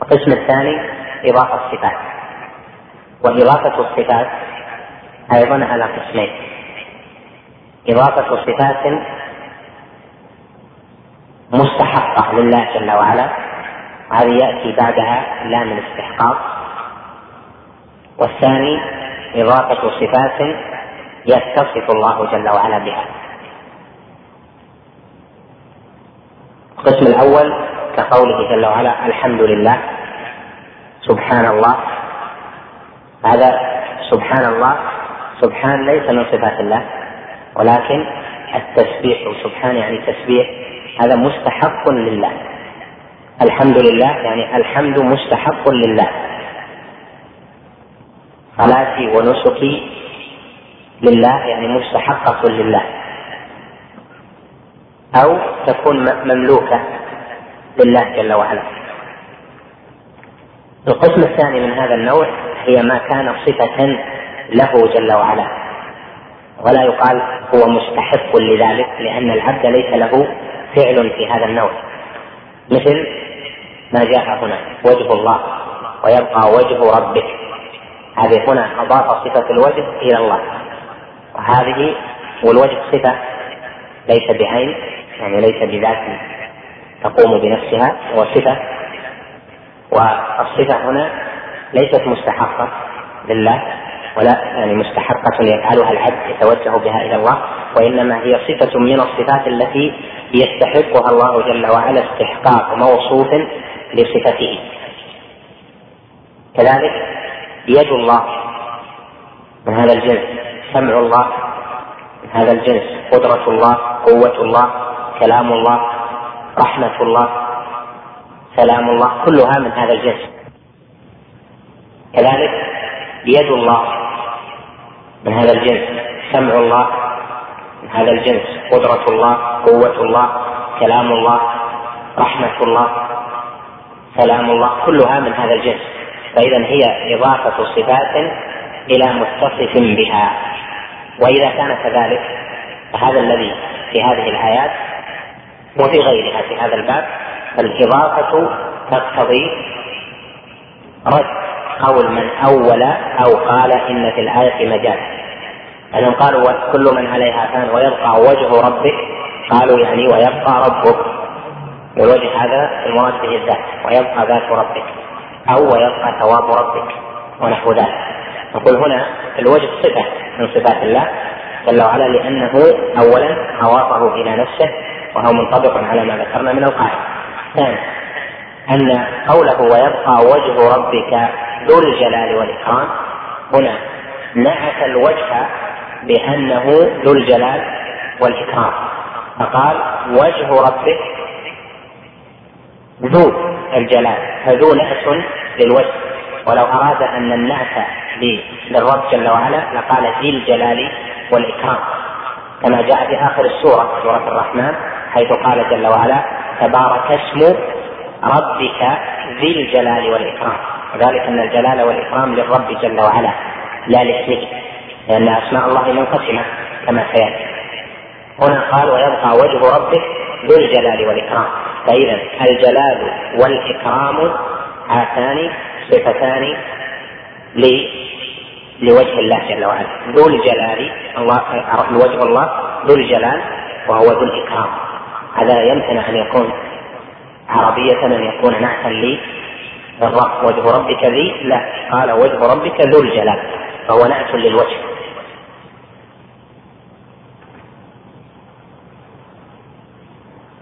القسم الثاني إضافة الصفات. وإضافة الصفات أيضا على قسمين. إضافة صفات مستحقة لله جل وعلا. هذه يأتي بعدها لام الاستحقاق والثاني إضافة صفات يتصف الله جل وعلا بها. القسم الأول كقوله جل وعلا الحمد لله. سبحان الله. هذا سبحان الله سبحان ليس من صفات الله ولكن التسبيح سبحان يعني تسبيح هذا مستحق لله. الحمد لله يعني الحمد مستحق لله. صلاتي ونسكي لله يعني مستحقة لله. أو تكون مملوكة. لله جل وعلا. القسم الثاني من هذا النوع هي ما كان صفة له جل وعلا. ولا يقال هو مستحق لذلك لأن العبد ليس له فعل في هذا النوع. مثل ما جاء هنا وجه الله ويبقى وجه ربك. هذه هنا أضاف صفة الوجه إلى الله. وهذه والوجه صفة ليس بعين يعني ليس بذات. تقوم بنفسها هو صفة والصفة هنا ليست مستحقة لله ولا يعني مستحقة يفعلها العبد يتوجه بها إلى الله وإنما هي صفة من الصفات التي يستحقها الله جل وعلا استحقاق موصوف لصفته. كذلك يد الله من هذا الجنس سمع الله من هذا الجنس قدرة الله قوة الله كلام الله رحمة الله سلام الله كلها من هذا الجنس كذلك يد الله من هذا الجنس سمع الله من هذا الجنس قدرة الله قوة الله كلام الله رحمة الله سلام الله كلها من هذا الجنس. فإذا هي إضافة صفات إلى متصف بها. وإذا كان كذلك فهذا الذي في هذه الآيات وفي غيرها في هذا الباب فالإضافة تقتضي رد قول من أول أو قال إن في الآية مجاز أنهم قالوا كل من عليها فان ويبقى وجه ربك قالوا يعني ويبقى ربك. والوجه هذا المراد به الذات ويبقى ذات ربك أو ويبقى ثواب ربك ونحو ذلك. نقول هنا الوجه صفة من صفات الله جل وعلا لأنه أولا أضافه إلى نفسه وهو منطبق على ما ذكرنا من القاعدة. ثانيا أن قوله ويبقى وجه ربك ذو الجلال والإكرام هنا نعت الوجه بأنه ذو الجلال والإكرام. فقال وجه ربك ذو الجلال فذو نعت للوجه. ولو أراد أن النعت للرب جل وعلا لقال ذي الجلال والإكرام. كما جاء في آخر السورة سورة الرحمن حيث قال جل وعلا تبارك اسم ربك ذي الجلال والإكرام. وذلك أن الجلال والإكرام للرب جل وعلا لا لاسمه لأن أسماء الله منقسمة كما سيأتي. هنا قال ويبقى وجه ربك ذو الجلال والإكرام. فإذا الجلال والإكرام هاتان صفتان لوجه الله جل وعلا. ذو الجلال الله وجه الله ذو الجلال وهو ذو الإكرام. هذا يمكن أن يكون عربية أن يكون نعتا لي الرب وجه ربك ذي لا. قال وجه ربك ذو الجلال فهو نعت للوجه.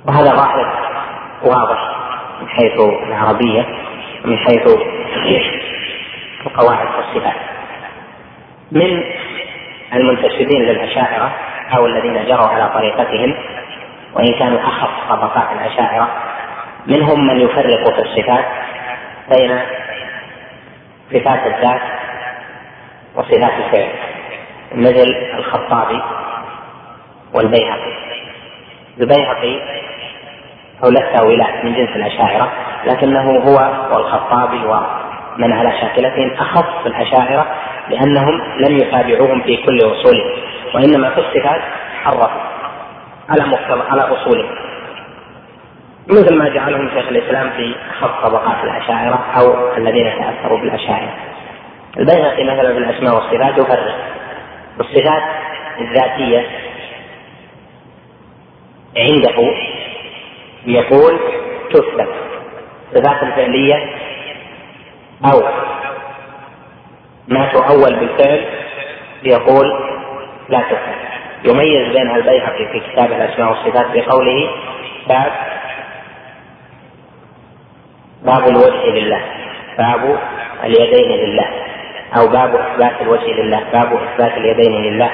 وهذا ظاهر واضح من حيث العربية من حيث القواعد والصفات. من المنتسبين للأشاعرة أو الذين جروا على طريقتهم وإن كانوا أخف طبقات الأشاعرة. منهم من يفرق في الصفات بين صفات الذات وصفات الفعل مثل الخطابي والبيهقي. البيهقي أو له تأويلات من جنس الأشاعرة لكنه هو والخطابي ومن على شاكلتهم أخف الأشاعرة لأنهم لم يتابعوهم في كل أصولهم وإنما في الصفات حرفوا على مقتضى على أصولهم مثل ما جعلهم شيخ الإسلام في خط طبقات الأشاعرة أو الذين تأثروا بالأشاعرة. البيهقي مثلا في الأسماء والصفات يفرق. الصفات الذاتية عنده يقول تثبت. صفات الفعلية أو. ما تؤول بالفعل يقول لا تثبت. يميز بين البيهقي في كتاب الأسماء والصفات بقوله باب باب الوجه لله باب اليدين لله أو باب إثبات الوجه لله باب إثبات اليدين لله.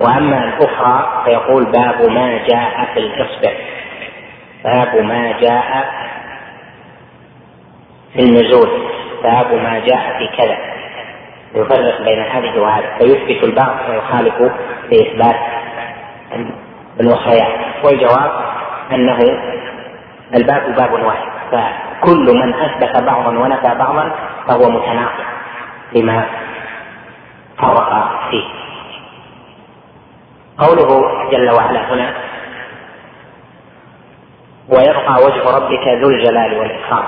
وأما الأخرى فيقول باب ما جاء في الإصبع باب ما جاء في النزول باب ما جاء في كذا. يفرق بين هذه وهذه. فيثبت البعض ويخالف في إثبات الأخريات والجواب أنه الباب باب واحد. فكل من أثبت بعضا ونفى بعضا فهو متناقض بما فرق فيه. قوله جل وعلا هنا ويبقى وجه ربك ذو الجلال والإكرام.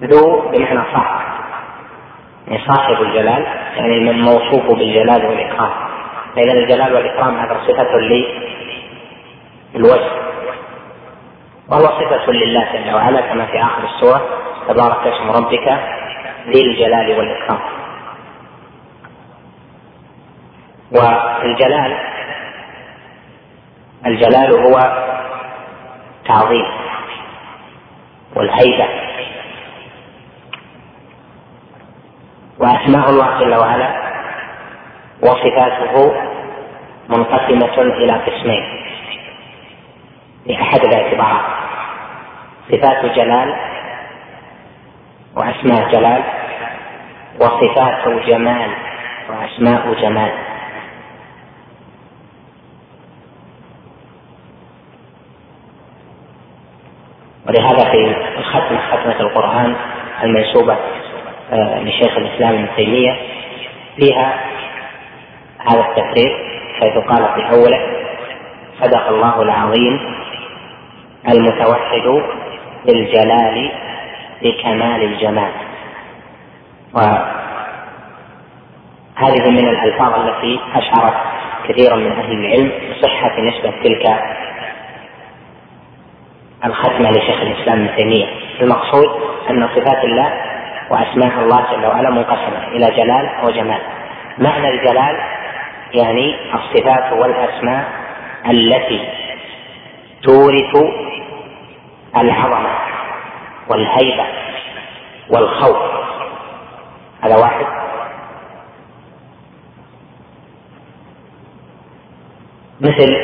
ذو بمعنى صاحب صاحب الجلال يعني من موصوف بالجلال والإكرام. فإذا الجلال والإكرام هذا صفة للوجه وهو صفة لله جل وعلا كما في آخر السورة تبارك اسم ربك ذي الجلال والإكرام. والجلال الجلال هو التعظيم والهيبة. وأسماء الله جل وعلا وصفاته منقسمة إلى قسمين. لأحد الاعتبارات صفات جلال وأسماء جلال وصفات جمال وأسماء جمال. ولهذا في الختم ختمة القرآن المنسوبة لشيخ الإسلام ابن تيمية فيها هذا التفريق حيث قال في أوله صدق الله العظيم المتوحد بالجلال بكمال الجمال. و هذه من الألفاظ التي أشعرت كثيرا من أهل العلم بصحة نسبة تلك الختمة لشيخ الإسلام ابن تيمية. المقصود أن صفات الله وأسماء الله جل وعلا منقسمة إلى جلال وجمال. معنى الجلال يعني الصفات والأسماء التي تورث العظمة والهيبة والخوف. هذا واحد. مثل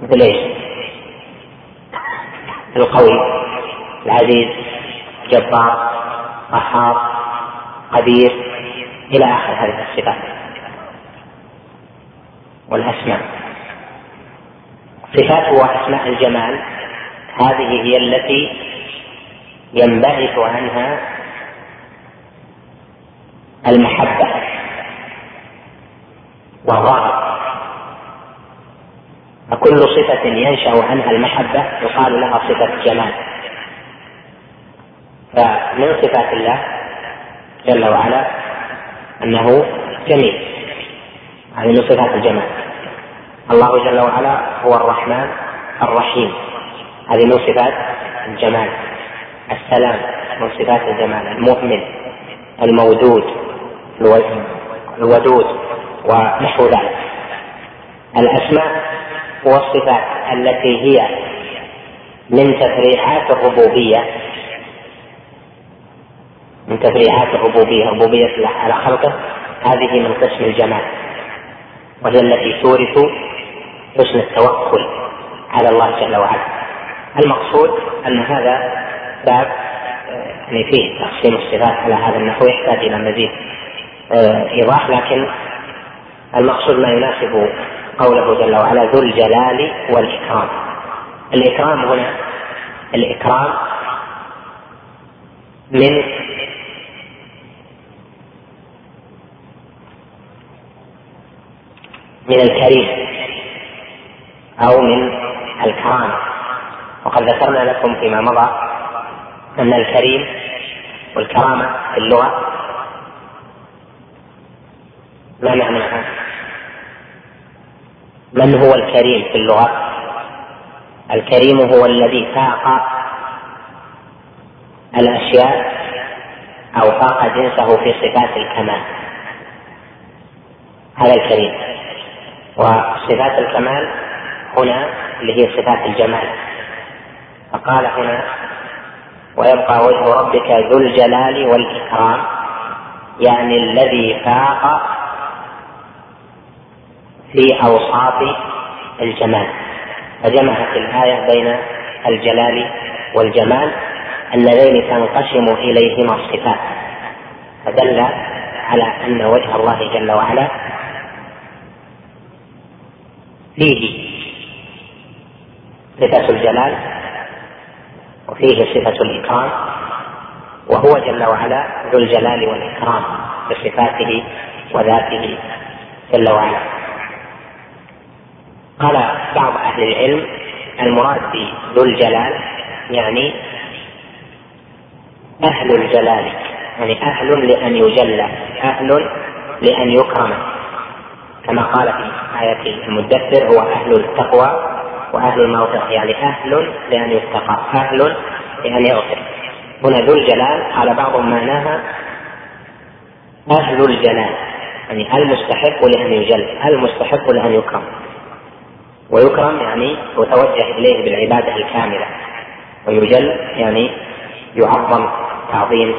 مثل إيش؟ القوي العزيز جبار قهار قدير إلى آخر هذه الصفات. والأسماء. صفات وأسماء الجمال هذه هي التي ينبعث عنها المحبة والرغبه فكل صفة ينشأ عنها المحبة يقال لها صفة جمال. فمن صفات الله جل وعلا أنه جميل. هذه من صفات الجمال. الله جل وعلا هو الرحمن الرحيم. هذه من صفات الجمال. السلام من صفات الجمال. المؤمن المودود الودود ونحو ذلك. الأسماء والصفات التي هي من تفريعات الربوبية من تفريعات الربوبية ربوبية الله على خلقه هذه من قسم الجمال وهي التي تورث حسن التوكل على الله جل وعلا. المقصود أن هذا باب يعني فيه تقسيم الصفات على هذا النحو يحتاج إلى مزيد آه، إيضاح لكن المقصود ما يناسب قوله جل وعلا ذو الجلال والإكرام الإكرام هنا الإكرام من من الكريم أو من الكرامة وقد ذكرنا لكم فيما مضى أن الكريم والكرامة في اللغة ما معناها؟ من هو الكريم في اللغة؟ الكريم هو الذي فاق الأشياء أو فاق جنسه في صفات الكمال. هذا الكريم. وصفات الكمال هنا اللي هي صفات الجمال. فقال هنا ويبقى وجه ربك ذو الجلال والإكرام يعني الذي فاق في أوصاف الجمال. فجمعت الآية بين الجلال والجمال اللذين تنقسم إليهما الصفات. فدل على أن وجه الله جل وعلا فيه صفة الجلال وفيه صفة الإكرام وهو جل وعلا ذو الجلال والإكرام بصفاته وذاته جل وعلا. قال بعض أهل العلم المراد بذو الجلال يعني أهل الجلال يعني أهل لأن يجلى أهل لأن يكرم. كما قال في آية المدثر هو أهل التقوى وأهل المغفرة يعني أهل لأن يتقى أهل لأن يغفر. هنا ذو الجلال قال بعضهم معناها أهل الجلال يعني المستحق لأن يجل المستحق لأن يكرم. ويكرم يعني يتوجه إليه بالعبادة الكاملة. ويجل يعني يعظم تعظيم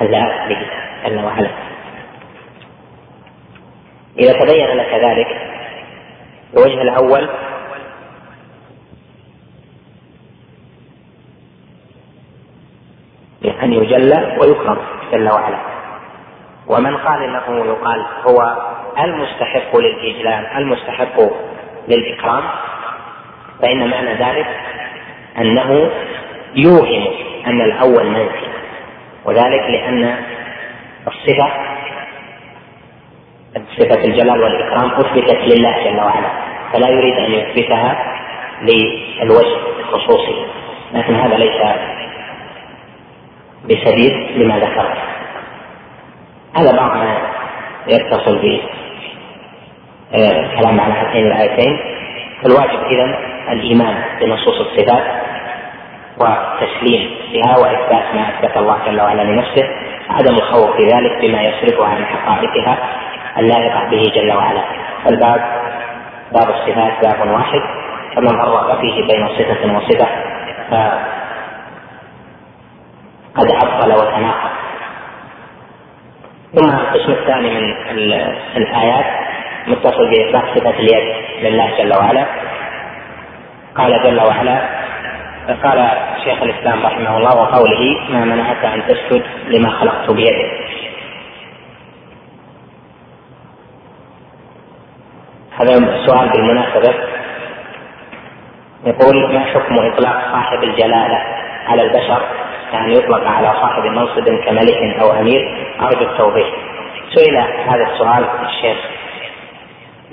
اللائق به جل وعلا. إذا تبين لك ذلك الوجه الأول أن يجلى ويكرم جل وعلا. ومن قال إنه يقال هو المستحق للإجلال المستحق للإكرام فإن معنى ذلك أنه يوهم أن الأول منفي وذلك لأن الصفة صفة الجلال والإكرام أثبتت لله جل وعلا فلا يريد أن يثبتها للوجه الخصوصي لكن هذا ليس بسديد لما ذكرت. هذا بعض ما يتصل ب الكلام على هاتين الآيتين. فالواجب إذا الإيمان بنصوص الصفات والتسليم بها وإثبات ما أثبت الله جل وعلا لنفسه عدم الخوف في ذلك بما يصرفها عن حقائقها اللائقة به جل وعلا. فالباب باب الصفات باب واحد. فمن فرق فيه بين صفة وصفة فقد عطل وتناقض. ثم القسم الثاني من الآيات متصل باثبات صفه اليد لله جل وعلا. قال جل وعلا قال شيخ الإسلام رحمه الله وقوله ما منعك أن تسجد لما خلقت بيدك. هذا سؤال بالمناسبة. يقول ما حكم إطلاق صاحب الجلالة على البشر؟ يعني يطلق على صاحب منصب كملك أو أمير؟ أرجو التوضيح. سئل هذا السؤال الشيخ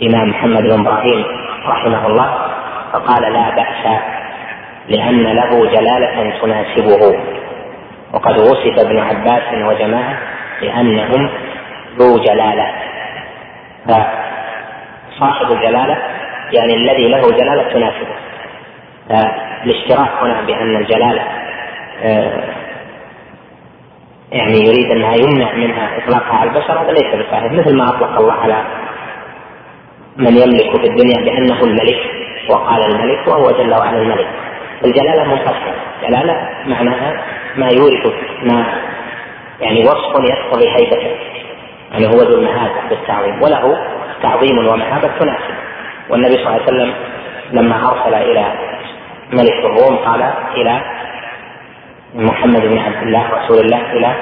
الإمام محمد بن إبراهيم رحمه الله فقال لا بأس لأن له جلالة تناسبه. وقد وصف ابن عباس وجماعة بأنهم ذو جلالة. فصاحب الجلالة يعني الذي له جلالة تناسبه. فالاشتراك هنا بأن الجلالة آه، يعني يريد أنها يمنع منها إطلاقها على البشر هذا ليس بصحيح مثل ما أطلق الله على من يملك في الدنيا بأنه الملك وقال الملك وهو جل وعلا الملك. الجلالة منفصلة. جلالة معناها ما يورث ما يعني وصف يقتضي هيبته. يعني هو ذو المهابة بالتعظيم. وله تعظيم ومهابة تناسب. والنبي صلى الله عليه وسلم لما أرسل إلى ملك الروم قال إلى محمد بن عبد الله رسول الله إلى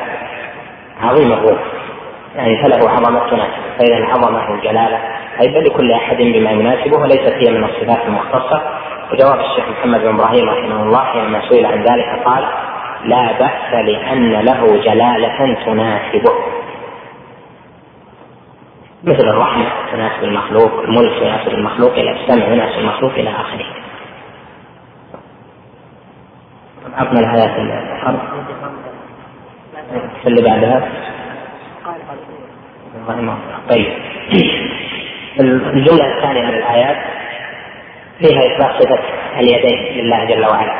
عظيم الروم. يعني فله عظمة تناسب. فإذا العظمة والجلالة هيبة لكل أحد بما يناسبه وليست هي من الصفات المختصة. وجواب الشيخ محمد بن إبراهيم رحمه الله حينما سئل عن ذلك قال لا بأس لأن له جلالة تناسبه. مثل الرحمة تناسب المخلوق الملك يناسب المخلوق إلى السمع يناسب المخلوق إلى آخره. عطنا الآيات الأخرى اللي بعدها. طيب. الجملة الثانية من الآيات فيها إثبات صفة اليدين لله جل وعلا.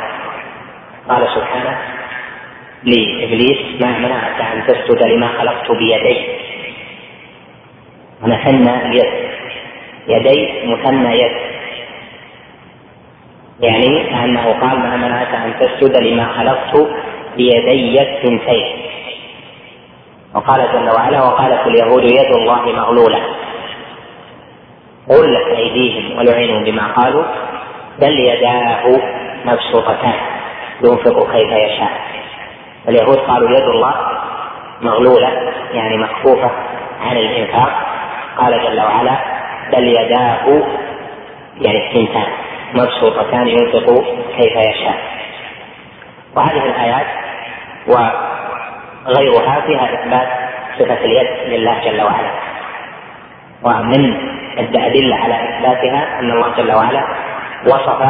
قال سبحانه لإبليس ما منعك أن تسجد لما خلقت بيدي مثنى اليد يدي مثنى يد. يعني أنه قال ما منعك أن تسجد لما خلقت بيدي الثنتين وقال جل وعلا وقالت اليهود يد الله مغلولة. غلت أيديهم ولعنوا بما قالوا بل يداه مبسوطتان ينفق كيف يشاء. اليهود قالوا يد الله مغلولة يعني مكفوفة عن الإنفاق. قال جل وعلا بل يداه يعني الثنتان مبسوطتان ينفق كيف يشاء. وهذه الآيات وغيرها فيها إثبات صفة اليد لله جل وعلا. ومن الأدلة على إثباتها أن الله جل وعلا وصف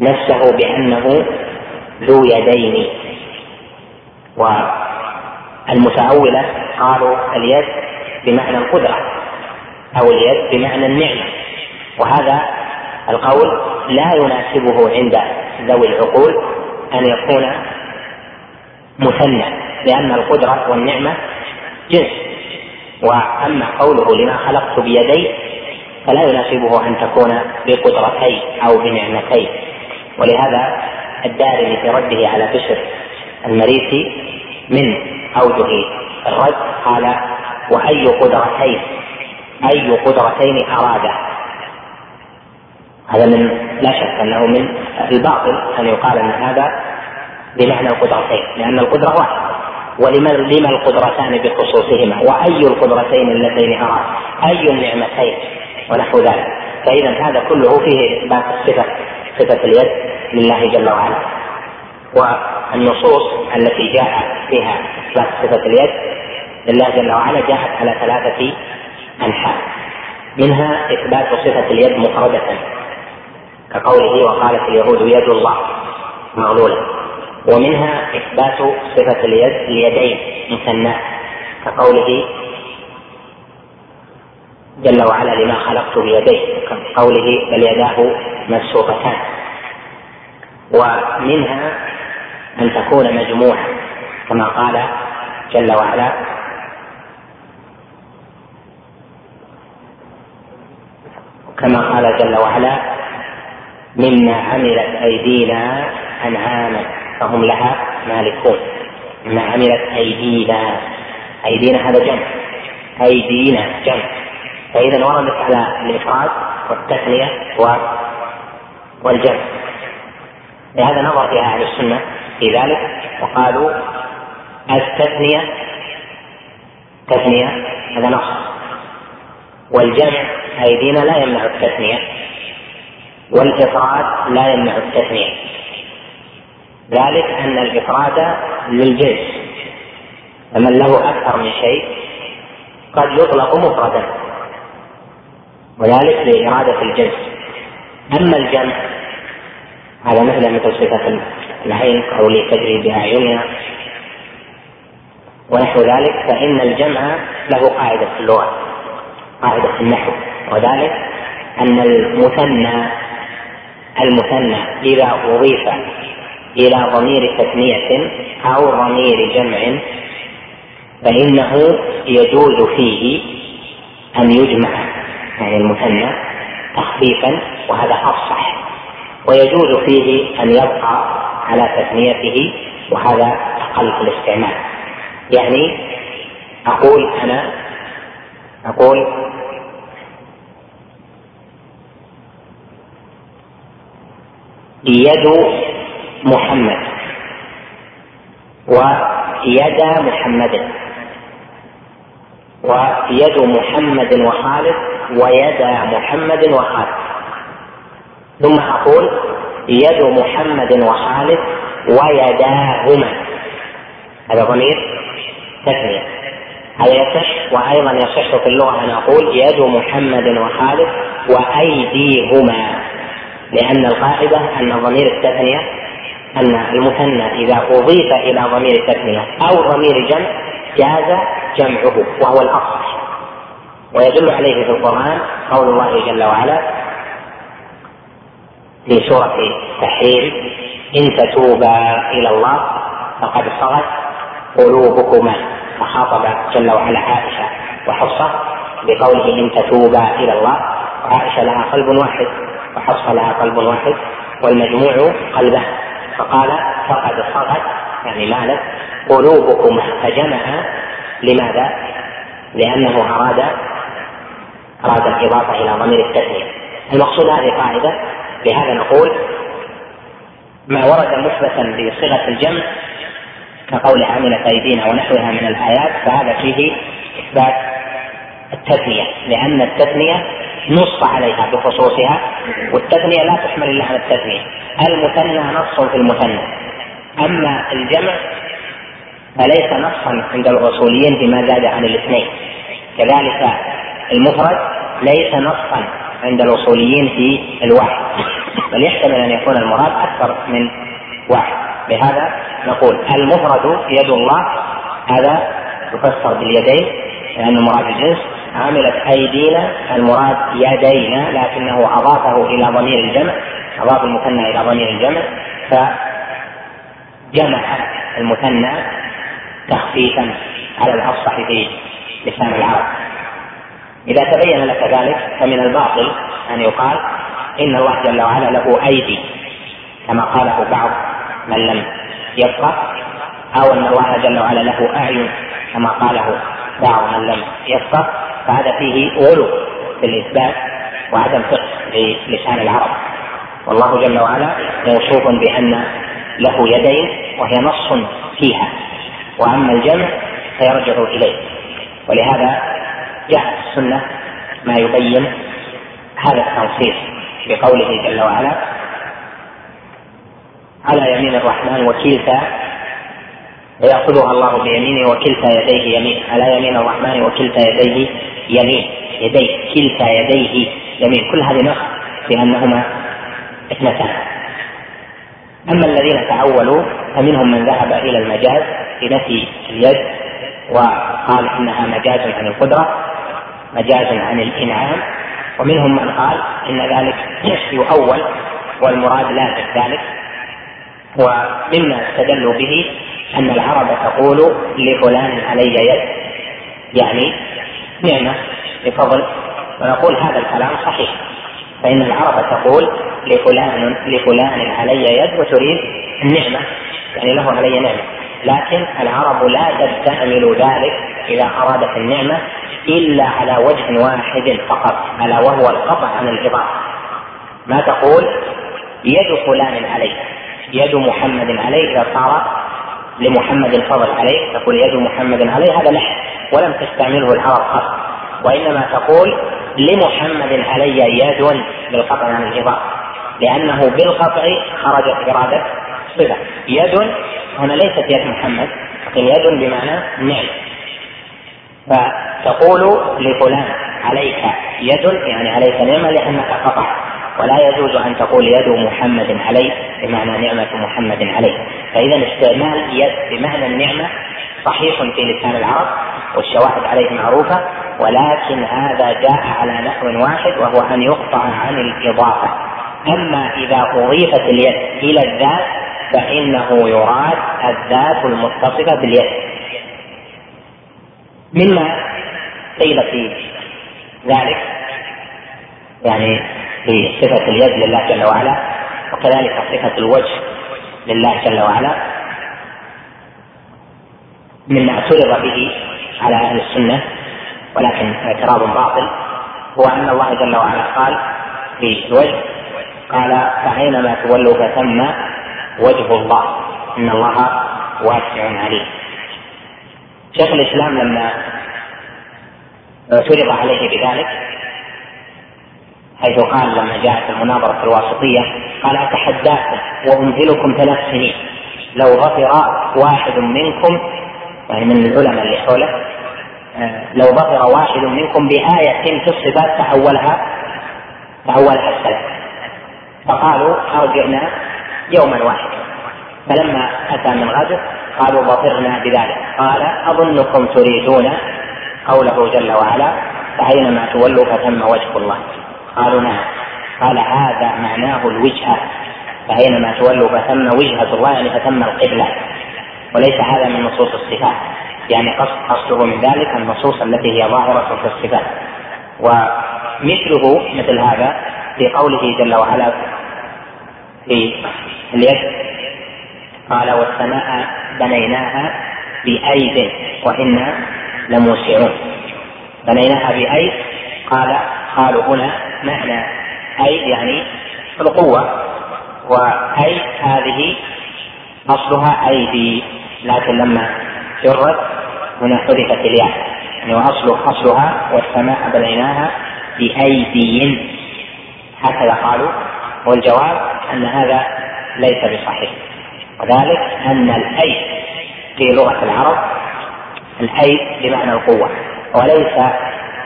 نفسه بأنه ذو يدين. والمتأولة قالوا اليد بمعنى القدرة أو اليد بمعنى النعمة. وهذا القول لا يناسبه عند ذوي العقول أن يكون مثنى لأن القدرة والنعمة جنس. وأما قوله لما خلقت بيدي فلا يناسبه أن تكون بقدرتين أو بنعمتين. ولهذا الدارمي في رده على بشر المريسي من أوجه الرد قال وأي قدرتين؟ أي قدرتين اراد هذا من لا شك أنه من الباطل أن يقال أن هذا بمعنى القدرتين لأن القدرة واحدة. ولما لما القدرتان بخصوصهما؟ وأي القدرتين اللتين أراد؟ أي النعمتين؟ ونحو ذلك. فإذا هذا كله فيه اثبات الصفه صفة اليد لله جل وعلا. والنصوص التي جاء فيها إثبات صفة اليد لله جل وعلا جاءت على ثلاثة أنحاء. منها إثبات صفة اليد مفرده كقوله وقالت اليهود يد الله مغلولة. ومنها إثبات صفة اليد اليدين مثنى كقوله جل وعلا لما خلقت بيديه كقوله بل يداه مبسوطتان. ومنها أن تكون مجموعة كما قال جل وعلا كما قال جل وعلا مما عملت أيدينا أنعاما فهم لها مالكون. مما عملت أيدينا. أيدينا هذا جمع. أيدينا جمع. فإذا وردت على الإفراد والتثنية والجمع. لهذا نظر فيها أهل السنة في ذلك وقالوا التثنية تثنية هذا نص. والجمع أيدينا لا يمنع التثنية. والإفراد لا يمنع التثنية. ذلك أن الإفراد للجنس فمن له أكثر من شيء قد يطلق مفردا وذلك لإرادة الجنس أما الجمع هذا مثل مثل صفة العين قولي تجري بأعيننا ونحو ذلك فإن الجمع له قاعدة في اللغة قاعدة في النحو وذلك أن المثنى المثنى إذا أضيف إلى ضمير تثنية أو ضمير جمع فإنه يجوز فيه أن يجمع يعني المثنى تخفيفا وهذا أفصح ويجوز فيه أن يبقى على تثنيته وهذا أقل في الاستعمال. يعني أقول أنا أقول يد محمد. ويد محمد. ويد محمد وخالد ويد محمد وخالد. ثم أقول يد محمد وخالد ويداهما. هذا ضمير تثنية. هذا يصح وأيضا يصح في اللغة أن أقول يد محمد وخالد وأيديهما لأن القاعدة أن ضمير التثنية أن المثنى إذا أضيف إلى ضمير التثنية أو ضمير جمع جاز جمعه وهو الأصح ويدل عليه في القرآن قول الله جل وعلا في سورة التحريم إن تتوبا إلى الله فقد صغت قلوبكما فخاطب جل وعلا عائشة وحفصة بقوله إن تتوبا إلى الله وعائشة لها قلب واحد وحفصة لها قلب واحد والمجموع قلبه. فقال فقد صغت يعني مالت قلوبكما فجمع لماذا؟ لأنه أراد أراد الإضافة إلى ضمير التثنية المقصود هذه قاعدة لهذا نقول ما ورد مثبتا بصيغة الجمع كقول عملت أيدينا ونحوها من الآيات فهذا فيه إثبات التثنية لأن التثنية نص عليها بخصوصها والتثنية لا تحمل إلا على التثنية. المثنى نص في المثنى. أما الجمع فليس نصا عند الأصوليين فيما زاد عن الاثنين. كذلك المفرد ليس نصا عند الأصوليين في الواحد. بل يحتمل أن يكون المراد أكثر من واحد. لهذا نقول المفرد يد الله هذا يفسر باليدين لأن المراد الجنس عملت أيدينا المراد يدينا لكنه أضافه إلى ضمير الجمع أضاف المثنى إلى ضمير الجمع فجمع المثنى تخفيفا على الأفصح في لسان العرب. إذا تبين لك ذلك فمن الباطل أن يقال إن الله جل وعلا له أيدي كما قاله بعض من لم يفقه أو أن الله جل وعلا له أعين كما قاله بعض من لم يفقه فهذا فيه غلو في الإثبات وعدم فقه للسان العرب. والله جل وعلا موصوف بأن له يدين وهي نص فيها. وأما الجمع فيرجع إليه. ولهذا جاء السنة ما يبين هذا التنصيص بقوله جل وعلا على يمين الرحمن وكلتا ويأخذها الله بيمينه وكلتا يديه يمين. على يمين الرحمن وكلتا يديه يمين. يديه كلتا يديه يمين. كل هذه نص بأنهما اثنتان. أما الذين تأولوا فمنهم من ذهب إلى المجاز بنفي اليد وقال إنها مجاز عن القدرة مجاز عن الإنعام. ومنهم من قال إن ذلك يؤول والمراد لا ذلك. ومما استدلوا به أن العرب تقول لفلان علي يد. يعني نعمة لفضل ونقول هذا الكلام صحيح. فإن العرب تقول لفلان لفلان علي يد وتريد النعمة. يعني له علي نعمة. لكن العرب لا تستعمل ذلك إذا أرادت النعمة إلا على وجه واحد فقط ألا وهو القطع عن الإضافة. ما تقول يد فلان علي. يد محمد عليه إذا صار لمحمد فضل عليه تقول يد محمد عليه هذا لحن ولم تستعمله العرب قط. وإنما تقول لمحمد علي يد بالقطع عن الاضافه لأنه بالقطع خرجت إرادة صفة. يد هنا ليست يد محمد لكن يد بمعنى نعم. فتقول لفلان عليك يد يعني عليك نعمة لأنك قطعت. ولا يجوز أن تقول يد محمد عليه بمعنى نعمة محمد عليه فإذا استعمال يد بمعنى النعمة صحيح في لسان العرب والشواهد عليه معروفة ولكن هذا جاء على نحو واحد وهو أن يقطع عن الإضافة. أما إذا أضيفت اليد إلى الذات فإنه يراد الذات المتصفة باليد. مما قيل في ذلك يعني في صفة اليد لله جل وعلا وكذلك صفة الوجه لله جل وعلا. مما اعترض به على أهل السنة ولكن اعتراض باطل هو أن الله جل وعلا قال في الوجه قال فأينما تولوا فثم وجه الله إن الله واسع عليم. شيخ الإسلام لما اعترض عليه بذلك حيث قال لما جاءت المناظرة الواسطية قال أتحداكم وأمهلكم ثلاث سنين. لو ظفر واحد منكم يعني من العلماء اللي حوله آه، لو ظفر واحد منكم بآية في الصفات تحولها تحولها السلف فقالوا أرجعنا يوما واحدا. فلما أتى من غزه قالوا ظفرنا بذلك. قال أظنكم تريدون قوله جل وعلا فأينما تولوا فثم وجه الله. قالوا نعم. قال هذا معناه الوجهة. فأينما تولوا فثم وجهة الله يعني فثم القبلة. وليس هذا من نصوص الصفات. يعني قصد قصده من ذلك النصوص التي هي ظاهرة في الصفات. ومثله مثل هذا في قوله جل وعلا في اليد قال والسماء بنيناها بأيد وإنا لموسعون. بنيناها بأيد قال قالوا هنا معنى أي يعني القوة وأي هذه أصلها أيدي. لكن لما جرت هنا حذفت الياء. يعني وأصل أصلها والسماء بنيناها بأيدي. هكذا قالوا. والجواب أن هذا ليس بصحيح. وذلك أن الأيد في لغة العرب الأيد بمعنى القوة. وليس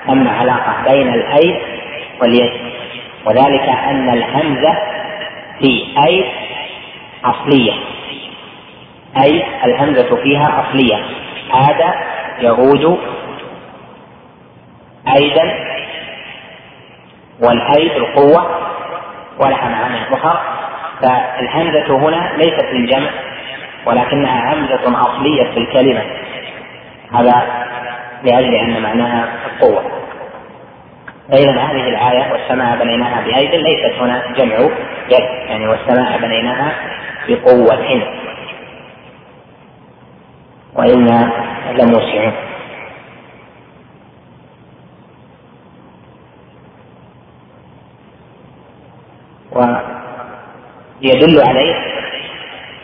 ثم علاقة بين الأيد واليد وذلك أن الهمزة في أي أصلية. أي الهمزة فيها أصلية. عاد يعود أيدا والأيد القوة ولها معاني أخرى فالهمزة هنا ليست للجمع ولكنها همزة أصلية في الكلمة. هذا لأجل أن معناها القوة. فإذا هذه الآية والسماء بنيناها بأيد ليست هنا جمع يد يعني والسماء بنيناها بقوة. وإنا لموسعون. ويدل عليه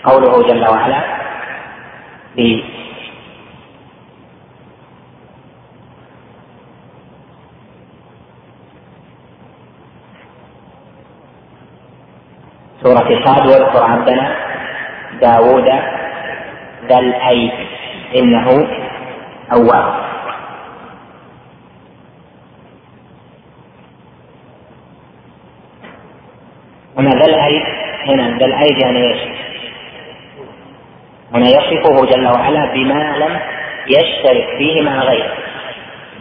قوله جل وعلا في سورة صاد واذكر عبدنا داود ذا الأيد. إنه أواب. هنا ذا الأيد هنا ذا الأيد يعني إيش؟ هنا يصفه جل وعلا بما لم يشترك فيه مع غيره.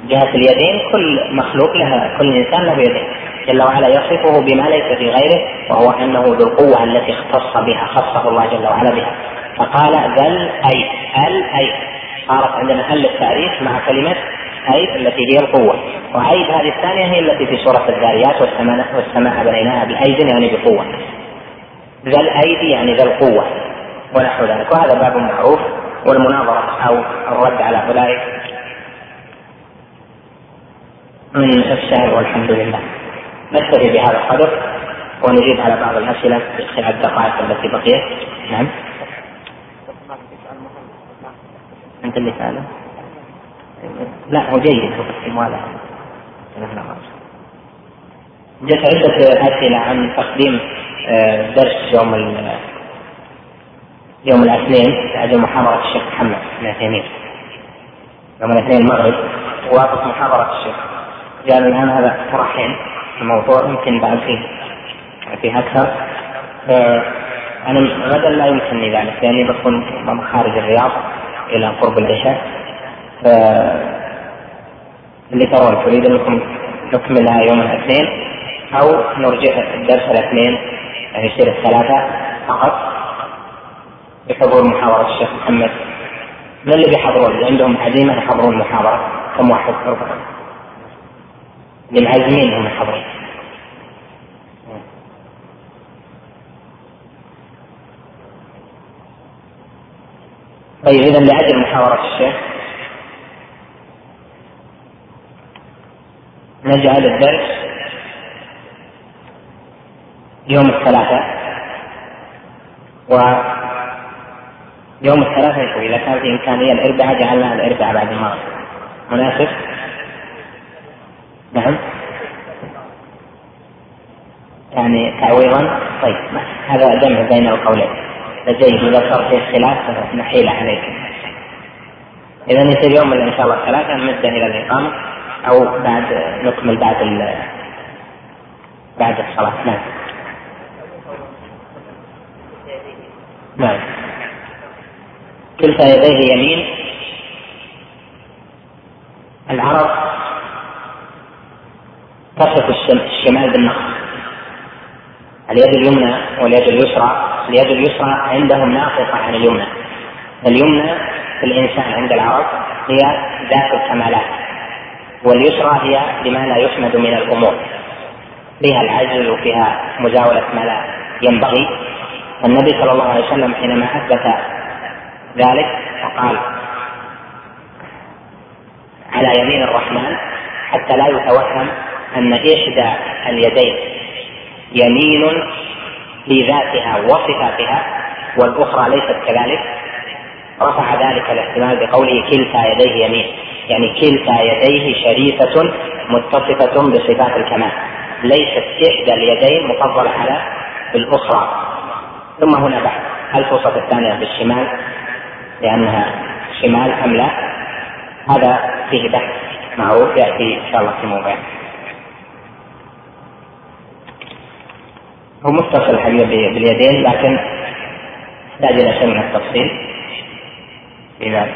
جهة اليدين كل مخلوق لها كل إنسان له يدين. جل وعلا يصفه بما ليس في غيره وهو أنه ذو القوة التي اختص بها خصه الله جل وعلا بها. فقال ذا الأيد الأيد صارت عندنا ال التعريف مع كلمة أيد التي هي القوة. وأيد هذه الثانية هي التي في سورة الذاريات والسماء بنيناها بأيد يعني بقوة. ذا الأيدي يعني ذا القوة ونحو ذلك. وهذا باب معروف والمناظرة أو الرد على أولئك. من السهل والحمد لله. نكتفي بهذا القدر ونجيب على بعض الأسئلة في خلال الدقائق التي بقيت. نعم. أنت اللي سأله؟ لا هو جيد. هذا جت عدة أسئلة عن تقديم آه، درس يوم يوم الاثنين بعد محاضرة الشيخ محمد بن عثيمين. يوم الاثنين المغرب وافق محاضرة الشيخ. قال الآن هذا طرحين الموضوع يمكن بعد فيه فيه أكثر. آه، أنا غدا لا يمكنني ذلك لأني بكون خارج الرياض إلى قرب العشاء اللي ترون تريد أنكم نكملها يوم الاثنين أو نرجع الدرس الاثنين يعني يصير الثلاثة فقط بحضور محاورة الشيخ محمد. من اللي بيحضرون؟ اللي عندهم عزيمة يحضرون المحاضرة كم واحد؟ ربع اللي معزمين هم يحضرون طيب إذا لأجل محاورة الشيخ نجعل الدرس يوم الثلاثاء و يوم الثلاثاء يكون إذا كان في إمكانية الأربعاء جعلنا الأربعاء بعد المغرب مناسب؟ نعم. يعني تعويضا. طيب هذا جمع بين القولين. فجيد إذا صار فيه خلاف نحيل عليك. إذا يصير يوم إن شاء الله ثلاثة نمده إلى الإقامة أو بعد نكمل بعد بعد الصلاة. نعم. نعم. كلتا يديه يمين. العرب تصف الشمال بالنقص. اليد اليمنى واليد اليسرى؟ اليد اليسرى عندهم ناقصة عن اليمنى؟ اليمنى في الإنسان عند العرب هي ذات الكمالات واليسرى هي لما لا يحمد من الأمور. فيها العجز وفيها مزاولة ما لا ينبغي. النبي صلى الله عليه وسلم حينما أثبت ذلك وقال على يمين الرحمن حتى لا يتوهم أن إحدى اليدين يمين في ذاتها وصفاتها والأخرى ليست كذلك. رفع ذلك الاحتمال بقوله كلتا يديه يمين. يعني كلتا يديه شريفة متصفة بصفات الكمال. ليست إحدى اليدين مفضلة على الأخرى. ثم هنا بحث هل توصف الثانية بالشمال؟ لأنها شمال أم لا؟ هذا فيه بحث معروف يأتي إن شاء الله في موضع. هو متصل حقيقة باليدين لكن يحتاج إلى شيء من التفصيل. في ذلك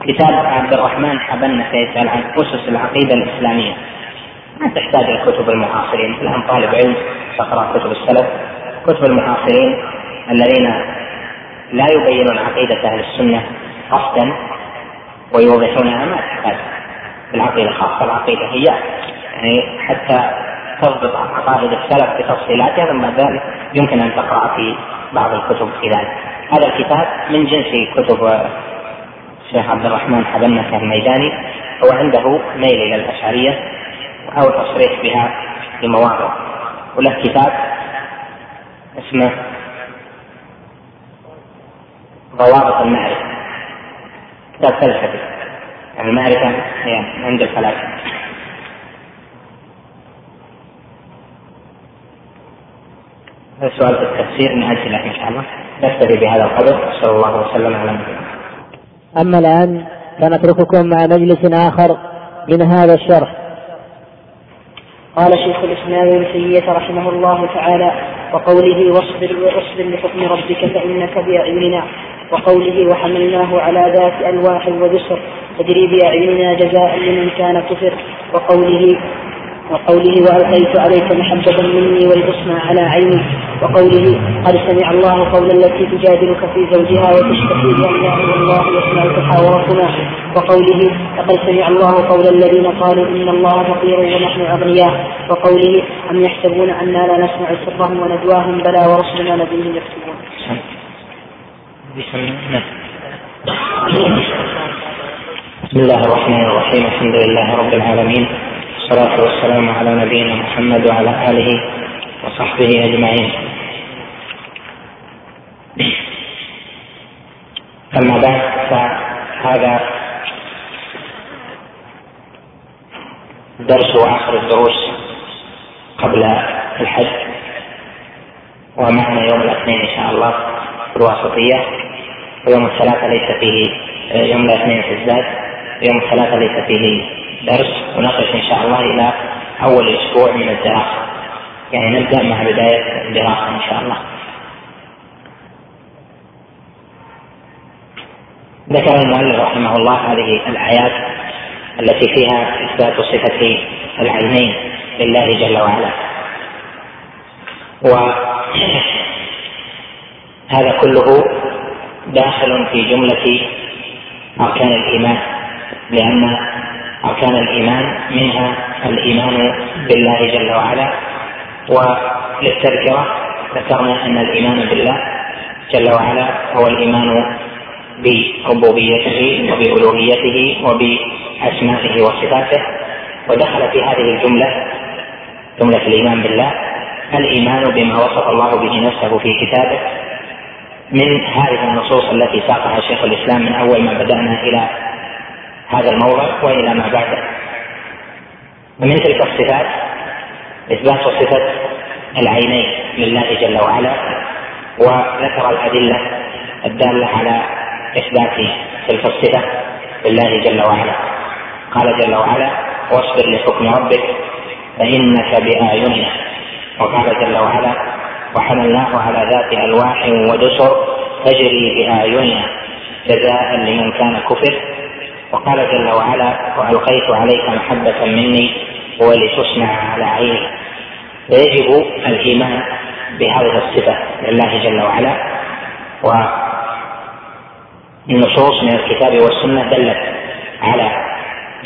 كتاب عبد الرحمن حبنة يسأل عن أسس العقيدة الإسلامية. ما تحتاج إلى كتب المعاصرين الآن طالب علم تقرأ كتب السلف. كتب المعاصرين الذين لا يبينون عقيدة أهل السنة قصدا ويوضحونها. ما تحتاج. العقيدة خاصة العقيدة هي يعني حتى تضبط عقائد السلف بتفصيلاتها ثم بعد ذلك يمكن أن تقرأ في بعض الكتب في ذلك. هذا الكتاب من جنس كتب الشيخ عبد الرحمن حبنة الميداني. هو عنده ميل إلى الأشعرية أو تصريح بها في مواضع. وله كتاب اسمه ضوابط المعرفة. كتاب فلسفي. يعني المعرفة هي عند الفلاسفة هذا سؤال في التفسير نأجله إن شاء الله. نكتفي بهذا القدر. صلى الله وسلم على نبينا أما الآن فنترككم مع مجلس آخر من هذا الشرح. قال شيخ الإسلام ابن تيمية رحمه الله تعالى وقوله واصبر واصبر لحكم ربك فإنك بأعيننا. وقوله وحملناه على ذات ألواح ودسر تجري بأعيننا جزاء لمن كان كفر. وقوله وقوله وألقيت عليك محبة مني والحسنى على عيني وقوله قد سمع الله قول التي تجادلك في زوجها وتشتكي إلى الله والله يسمع تحاوركما وقوله لقد سمع الله قول الذين قالوا إن الله فقير ونحن أغنياء وقوله أم يحسبون أنا لا نسمع سرهم ونجواهم بلى ورسلنا لديهم يكتبون. بسم الله الرحمن الرحيم الحمد لله رب العالمين والصلاة والسلام على نبينا محمد وعلى آله وصحبه أجمعين. أما بعد فهذا درس آخر الدروس قبل الحج ومعنا يوم الاثنين إن شاء الله في الواسطية. ويوم الثلاثة ليس فيه يوم الاثنين في الزاد يوم الثلاثة ليس فيه درس ونقف إن شاء الله إلى أول أسبوع من الدراسة. يعني نبدأ مع بداية الدراسة إن شاء الله. ذكر المؤلف رحمه الله هذه الآيات التي فيها إثبات صفة العينين لله جل وعلا. وهذا كله داخل في جملة أركان الإيمان لأن أركان الإيمان منها الإيمان بالله جل وعلا. وللتذكرة ذكرنا أن الإيمان بالله جل وعلا هو الإيمان بربوبيته وبألوهيته وبأسمائه وصفاته. ودخل في هذه الجملة جملة الإيمان بالله الإيمان بما وصف الله به نفسه في كتابه. من هذه النصوص التي ساقها شيخ الإسلام من أول ما بدأنا إلى هذا الموضع وإلى ما بعده ومن تلك الصفات إثبات صفة العينين لله جل وعلا وذكر الأدلة الدالة على إثبات تلك الصفة لله جل وعلا. قال جل وعلا واصبر لحكم ربك فإنك باعيننا وقال جل وعلا وحملناه على ذات ألواح ودسر تجري باعيننا جزاء لمن كان كفر. وقال جل وعلا وألقيت عليك محبة مني ولتصنع على عيني. فيجب الإيمان بهذه الصفة لله جل وعلا والنصوص من الكتاب والسنة دلت على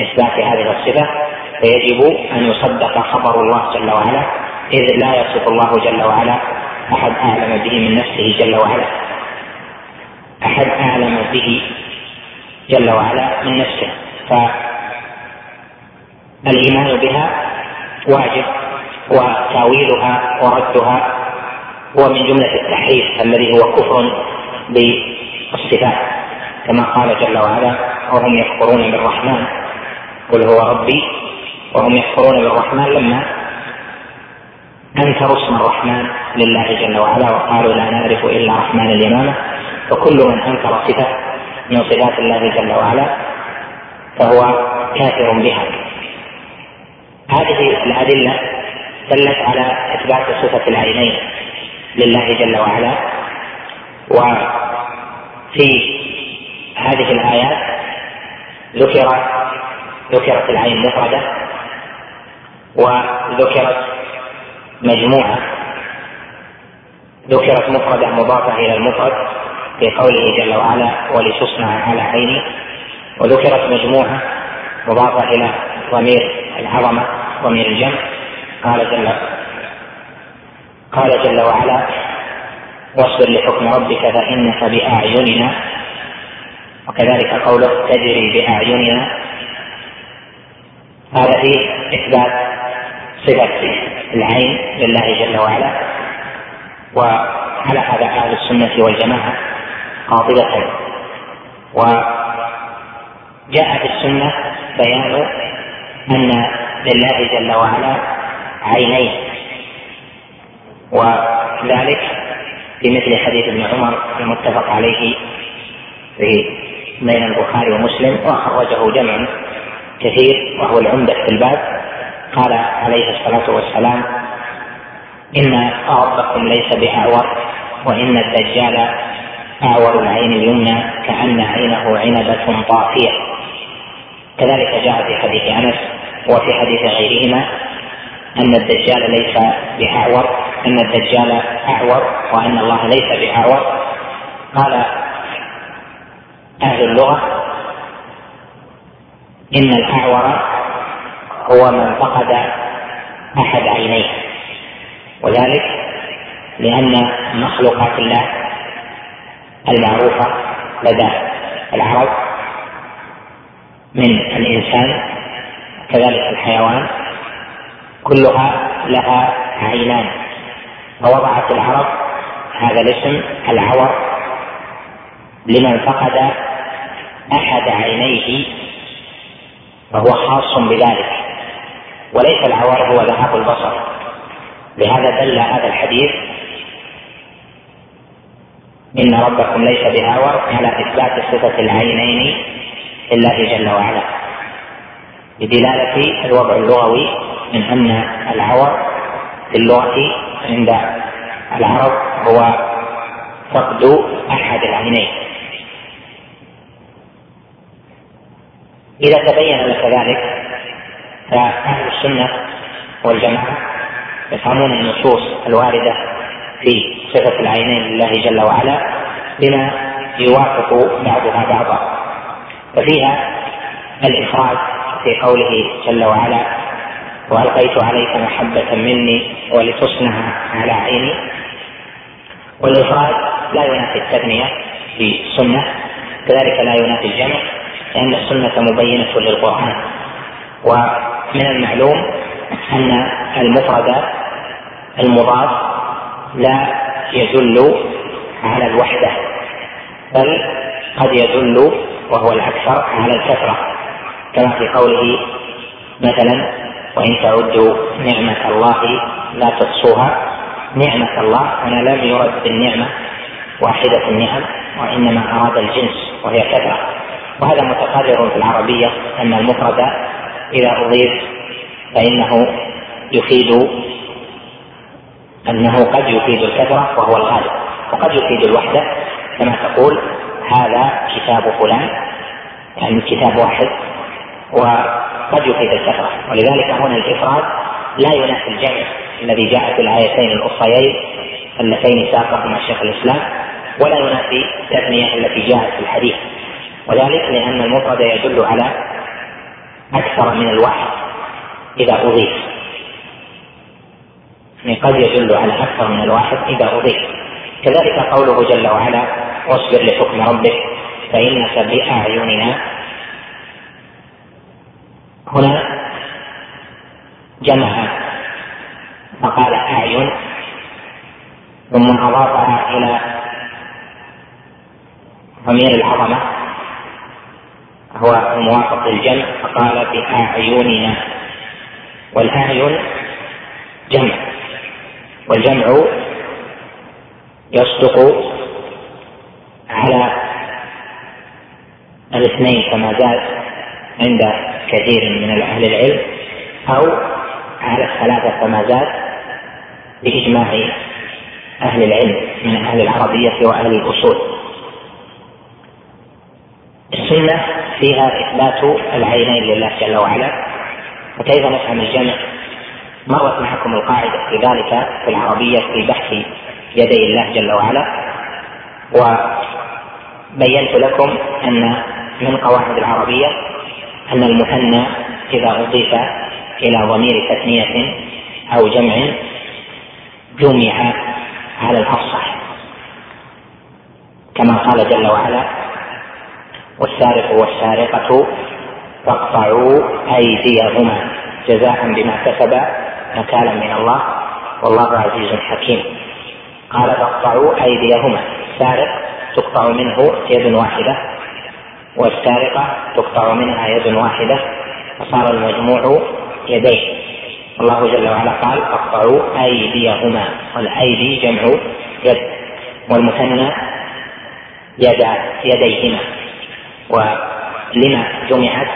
إثبات هذه الصفة. فيجب أن يصدق خبر الله جل وعلا إذ لا يصف الله جل وعلا أحد اعلم به من نفسه جل وعلا. أحد اعلم به جل وعلا من نفسه. فالإيمان بها واجب وتأويلها وردها هو من جملة التحريف الذي هو كفر بالصفات. كما قال جل وعلا وهم يكفرون بالرحمن. قل هو ربي. وهم يكفرون بالرحمن لما أنكروا اسم الرحمن لله جل وعلا وقالوا لا نعرف إلا رحمن اليمامة. فكل من أنكر صفة من صفات الله جل وعلا فهو كافر بها. هذه الأدلة دلت على إثبات صفة العينين لله جل وعلا وفي هذه الآيات ذكر ذكرت العين مفردة وذكرت مجموعة ذكرت مفردة مضافة إلى المفرد. في قوله جل وعلا ولتصنع على عيني وذكرت مجموعة مضافة إلى ضمير العظمة ضمير الجمع. قال جل قال جل وعلا واصبر لحكم ربك فإنك بأعيننا. وكذلك قوله تجري بأعيننا. هذا فيه إثبات صفة العين لله جل وعلا. وعلى هذا أهل السنة والجماعة قاطبة وجاء في السنة بيان أن لله جل وعلا عينين. وذلك في مثل حديث ابن عمر المتفق عليه في بين البخاري ومسلم وخرجه جمع كثير وهو العمدة في الباب. قال عليه الصلاة والسلام إن ربكم ليس بأعور وإن الدجال أعور العين اليمنى كأن عينه عنبة طافية. كذلك جاء في حديث أنس وفي حديث غيرهما أن الدجال ليس بأعور أن الدجال أعور وأن الله ليس بأعور. قال أهل اللغة إن الأعور هو من فقد أحد عينيه. وذلك لأن مخلوقات الله المعروفة لدى العرب من الإنسان كذلك الحيوان كلها لها عينان. فوضعت العرب هذا الاسم العور لمن فقد أحد عينيه فهو خاص بذلك. وليس العور هو ذهاب البصر. لهذا دل هذا الحديث إن ربكم ليس بعور على إثبات صفة العينين لله جل وعلا. بدلالة الوضع اللغوي من أن العور في اللغة عند العرب هو فقد أحد العينين. إذا تبين لك ذلك فأهل السنة والجماعة يفهمون النصوص الواردة في صفة العينين لله جل وعلا بما يوافق بعضها بعضا. وفيها الإفراد في قوله جل وعلا وألقيت عليك محبة مني ولتصنع على عيني. والإفراد لا ينافي التثنية في السنة كذلك لا ينافي الجمع لأن السنة مبينة للقرآن. ومن المعلوم أن المفرد المضاف لا يدل على الوحدة بل قد يدل وهو الأكثر على الكثرة. كما في قوله مثلا وإن تعدوا نعمة الله لا تحصوها. نعمة الله هنا لم يرد بالنعمة واحدة النعم وإنما أراد الجنس وهي كثرة. وهذا متقرر في العربية أن المفرد إذا أضيف فإنه يفيد أنه قد يفيد الكثرة وهو الغالب وقد يفيد الوحدة كما تقول هذا كتاب فلان يعني كتاب واحد وقد يفيد الكثرة ولذلك هنا الإفراد لا ينافي الجمع الذي جاء في الآيتين الأخريين اللتين ساقهما شيخ الإسلام ولا ينافي التثنية التي جاءت في الحديث. وذلك لأن المفرد يدل على أكثر من الواحد إذا أضيف. يعني قد يدل على أكثر من الواحد إذا أضيف كذلك قوله جل وعلا واصبر لحكم ربك فإنك بأعيننا هنا جمع فقال أعين ثم أضافها إلى ضمير العظمة هو الموافق للجمع فقال بأعيننا. والأعين جمع. والجمع يصدق على الاثنين كما جاء عند كثير من أهل العلم أو على الثلاثة كما زاد بإجماع أهل العلم من أهل العربية وأهل الأصول السنة فيها إثبات العينين لله جل وعلا فكيف نفهم الجمع؟ مرت معكم القاعدة في ذلك في العربية في بحث يدي الله جل وعلا. وبينت لكم أن من قواعد العربية أن المثنى إذا أضيف إلى ضمير تثنية أو جمع جمع على الأفصح كما قال جل وعلا والسارق والسارقة فاقطعوا أيديهما جزاء بما كسبا نكالا من الله والله عزيز حكيم. قال فاقطعوا أيديهما. السارق تقطع منه يد واحدة والسارقة تقطع منها يد واحدة فصار المجموع يديه الله جل وعلا قال اقطعوا أيديهما. والأيدي جمع يد والمثنى يد يديهما. ولما جمعت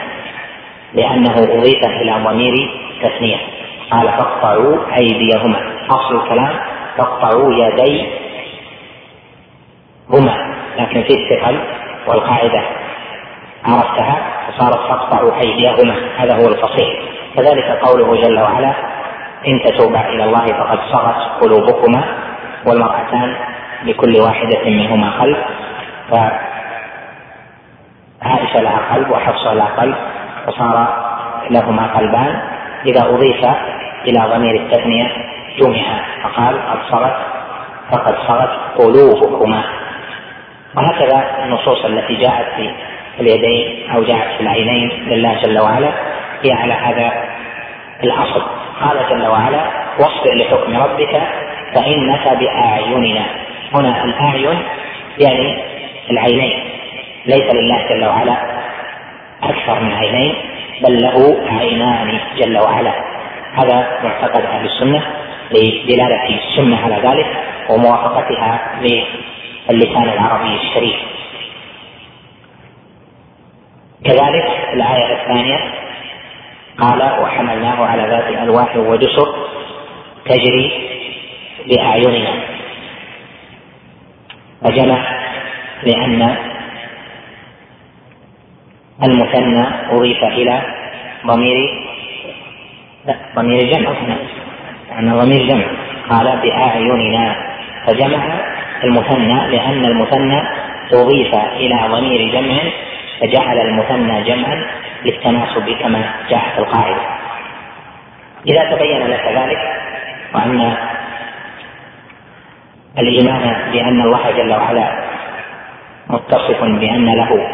لأنه أضيف إلى ضمير تثنية. قال فاقطعوا أيديهما. أصل الكلام تقطعوا يدي هما لكن في الثقل والقاعدة عرفتها فصارت تقطع أيديهما. هذا هو الفصيح. كذلك قوله جل وعلا إن تتوبا إلى الله فقد صغت قلوبكما والمرأتان لكل واحدة منهما قلب فعائشة لها قلب وحفصة لها قلب وصار لهما قلبان. إذا أضيف إلى ضمير التثنية جمع. فقال قد صغت فقد صغت قلوبكما. وهكذا النصوص التي جاءت في اليدين أو جاءت في العينين لله جل وعلا هي على هذا الأصل. قال جل وعلا واصبر لحكم ربك فإنك بأعيننا. هنا الأعين يعني العينين. ليس لله جل وعلا أكثر من عينين بل له عينان جل وعلا. هذا معتقد أهل السنة لدلالة السنة على ذلك وموافقتها اللسان العربي الشريف. كذلك الآية الثانية قال وحملناه على ذات ألواح ودسر تجري بأعيننا. وجمع لأن المثنى أضيف إلى ضمير لا ضمير جمع. يعني ضمير جمع. قال بأعيننا فجمع المثنى لأن المثنى أضيف إلى ضمير جمع فجعل المثنى جمعا للتناسب كما جاء في القاعدة. إذا تبين لك ذلك وأن الإيمان بأن الله جل وعلا متصف بأن له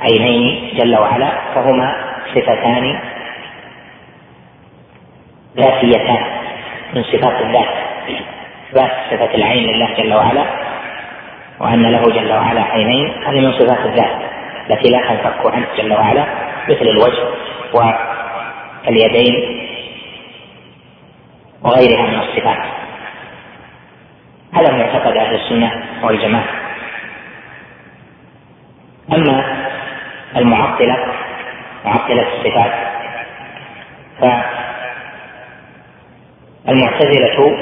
عينين جل وعلا فهما صفتان ذاتيتان من صفات الذات إثبات صفة العين لله جل وعلا وأن له جل وعلا عينين هذه من صفات الذات التي لا تنفك عنه جل وعلا مثل الوجه واليدين وغيرها من الصفات. هذا معتقد أهل السنة والجماعة. أما المعطلة معطلة الصفات فالمعتزلة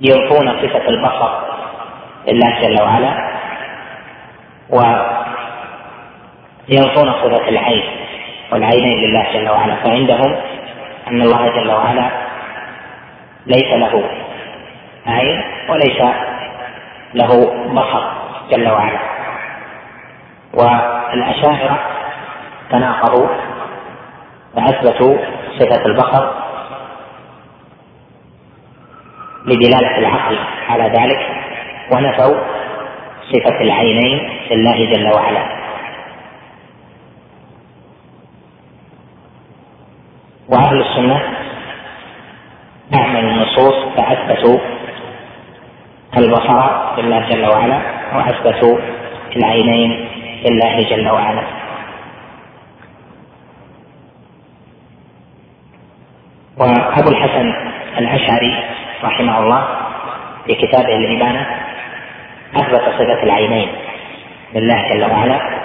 ينفون صفة البصر لله جل وعلا وينفون صفة العين والعينين لله جل وعلا. فعندهم أن الله جل وعلا ليس له عين وليس له بصر جل وعلا. والأشاعرة تناقضوا فأثبتوا صفة البصر لدلالة العقل على ذلك ونفوا صفة العينين لله جل وعلا. وأهل السنة أعملوا النصوص فأثبتوا البصر لله جل وعلا وأثبتوا العينين لله جل وعلا. وأبو الحسن الأشعري رحمه الله في كتابه الإبانة أثبت صفة العينين لله جل وعلا.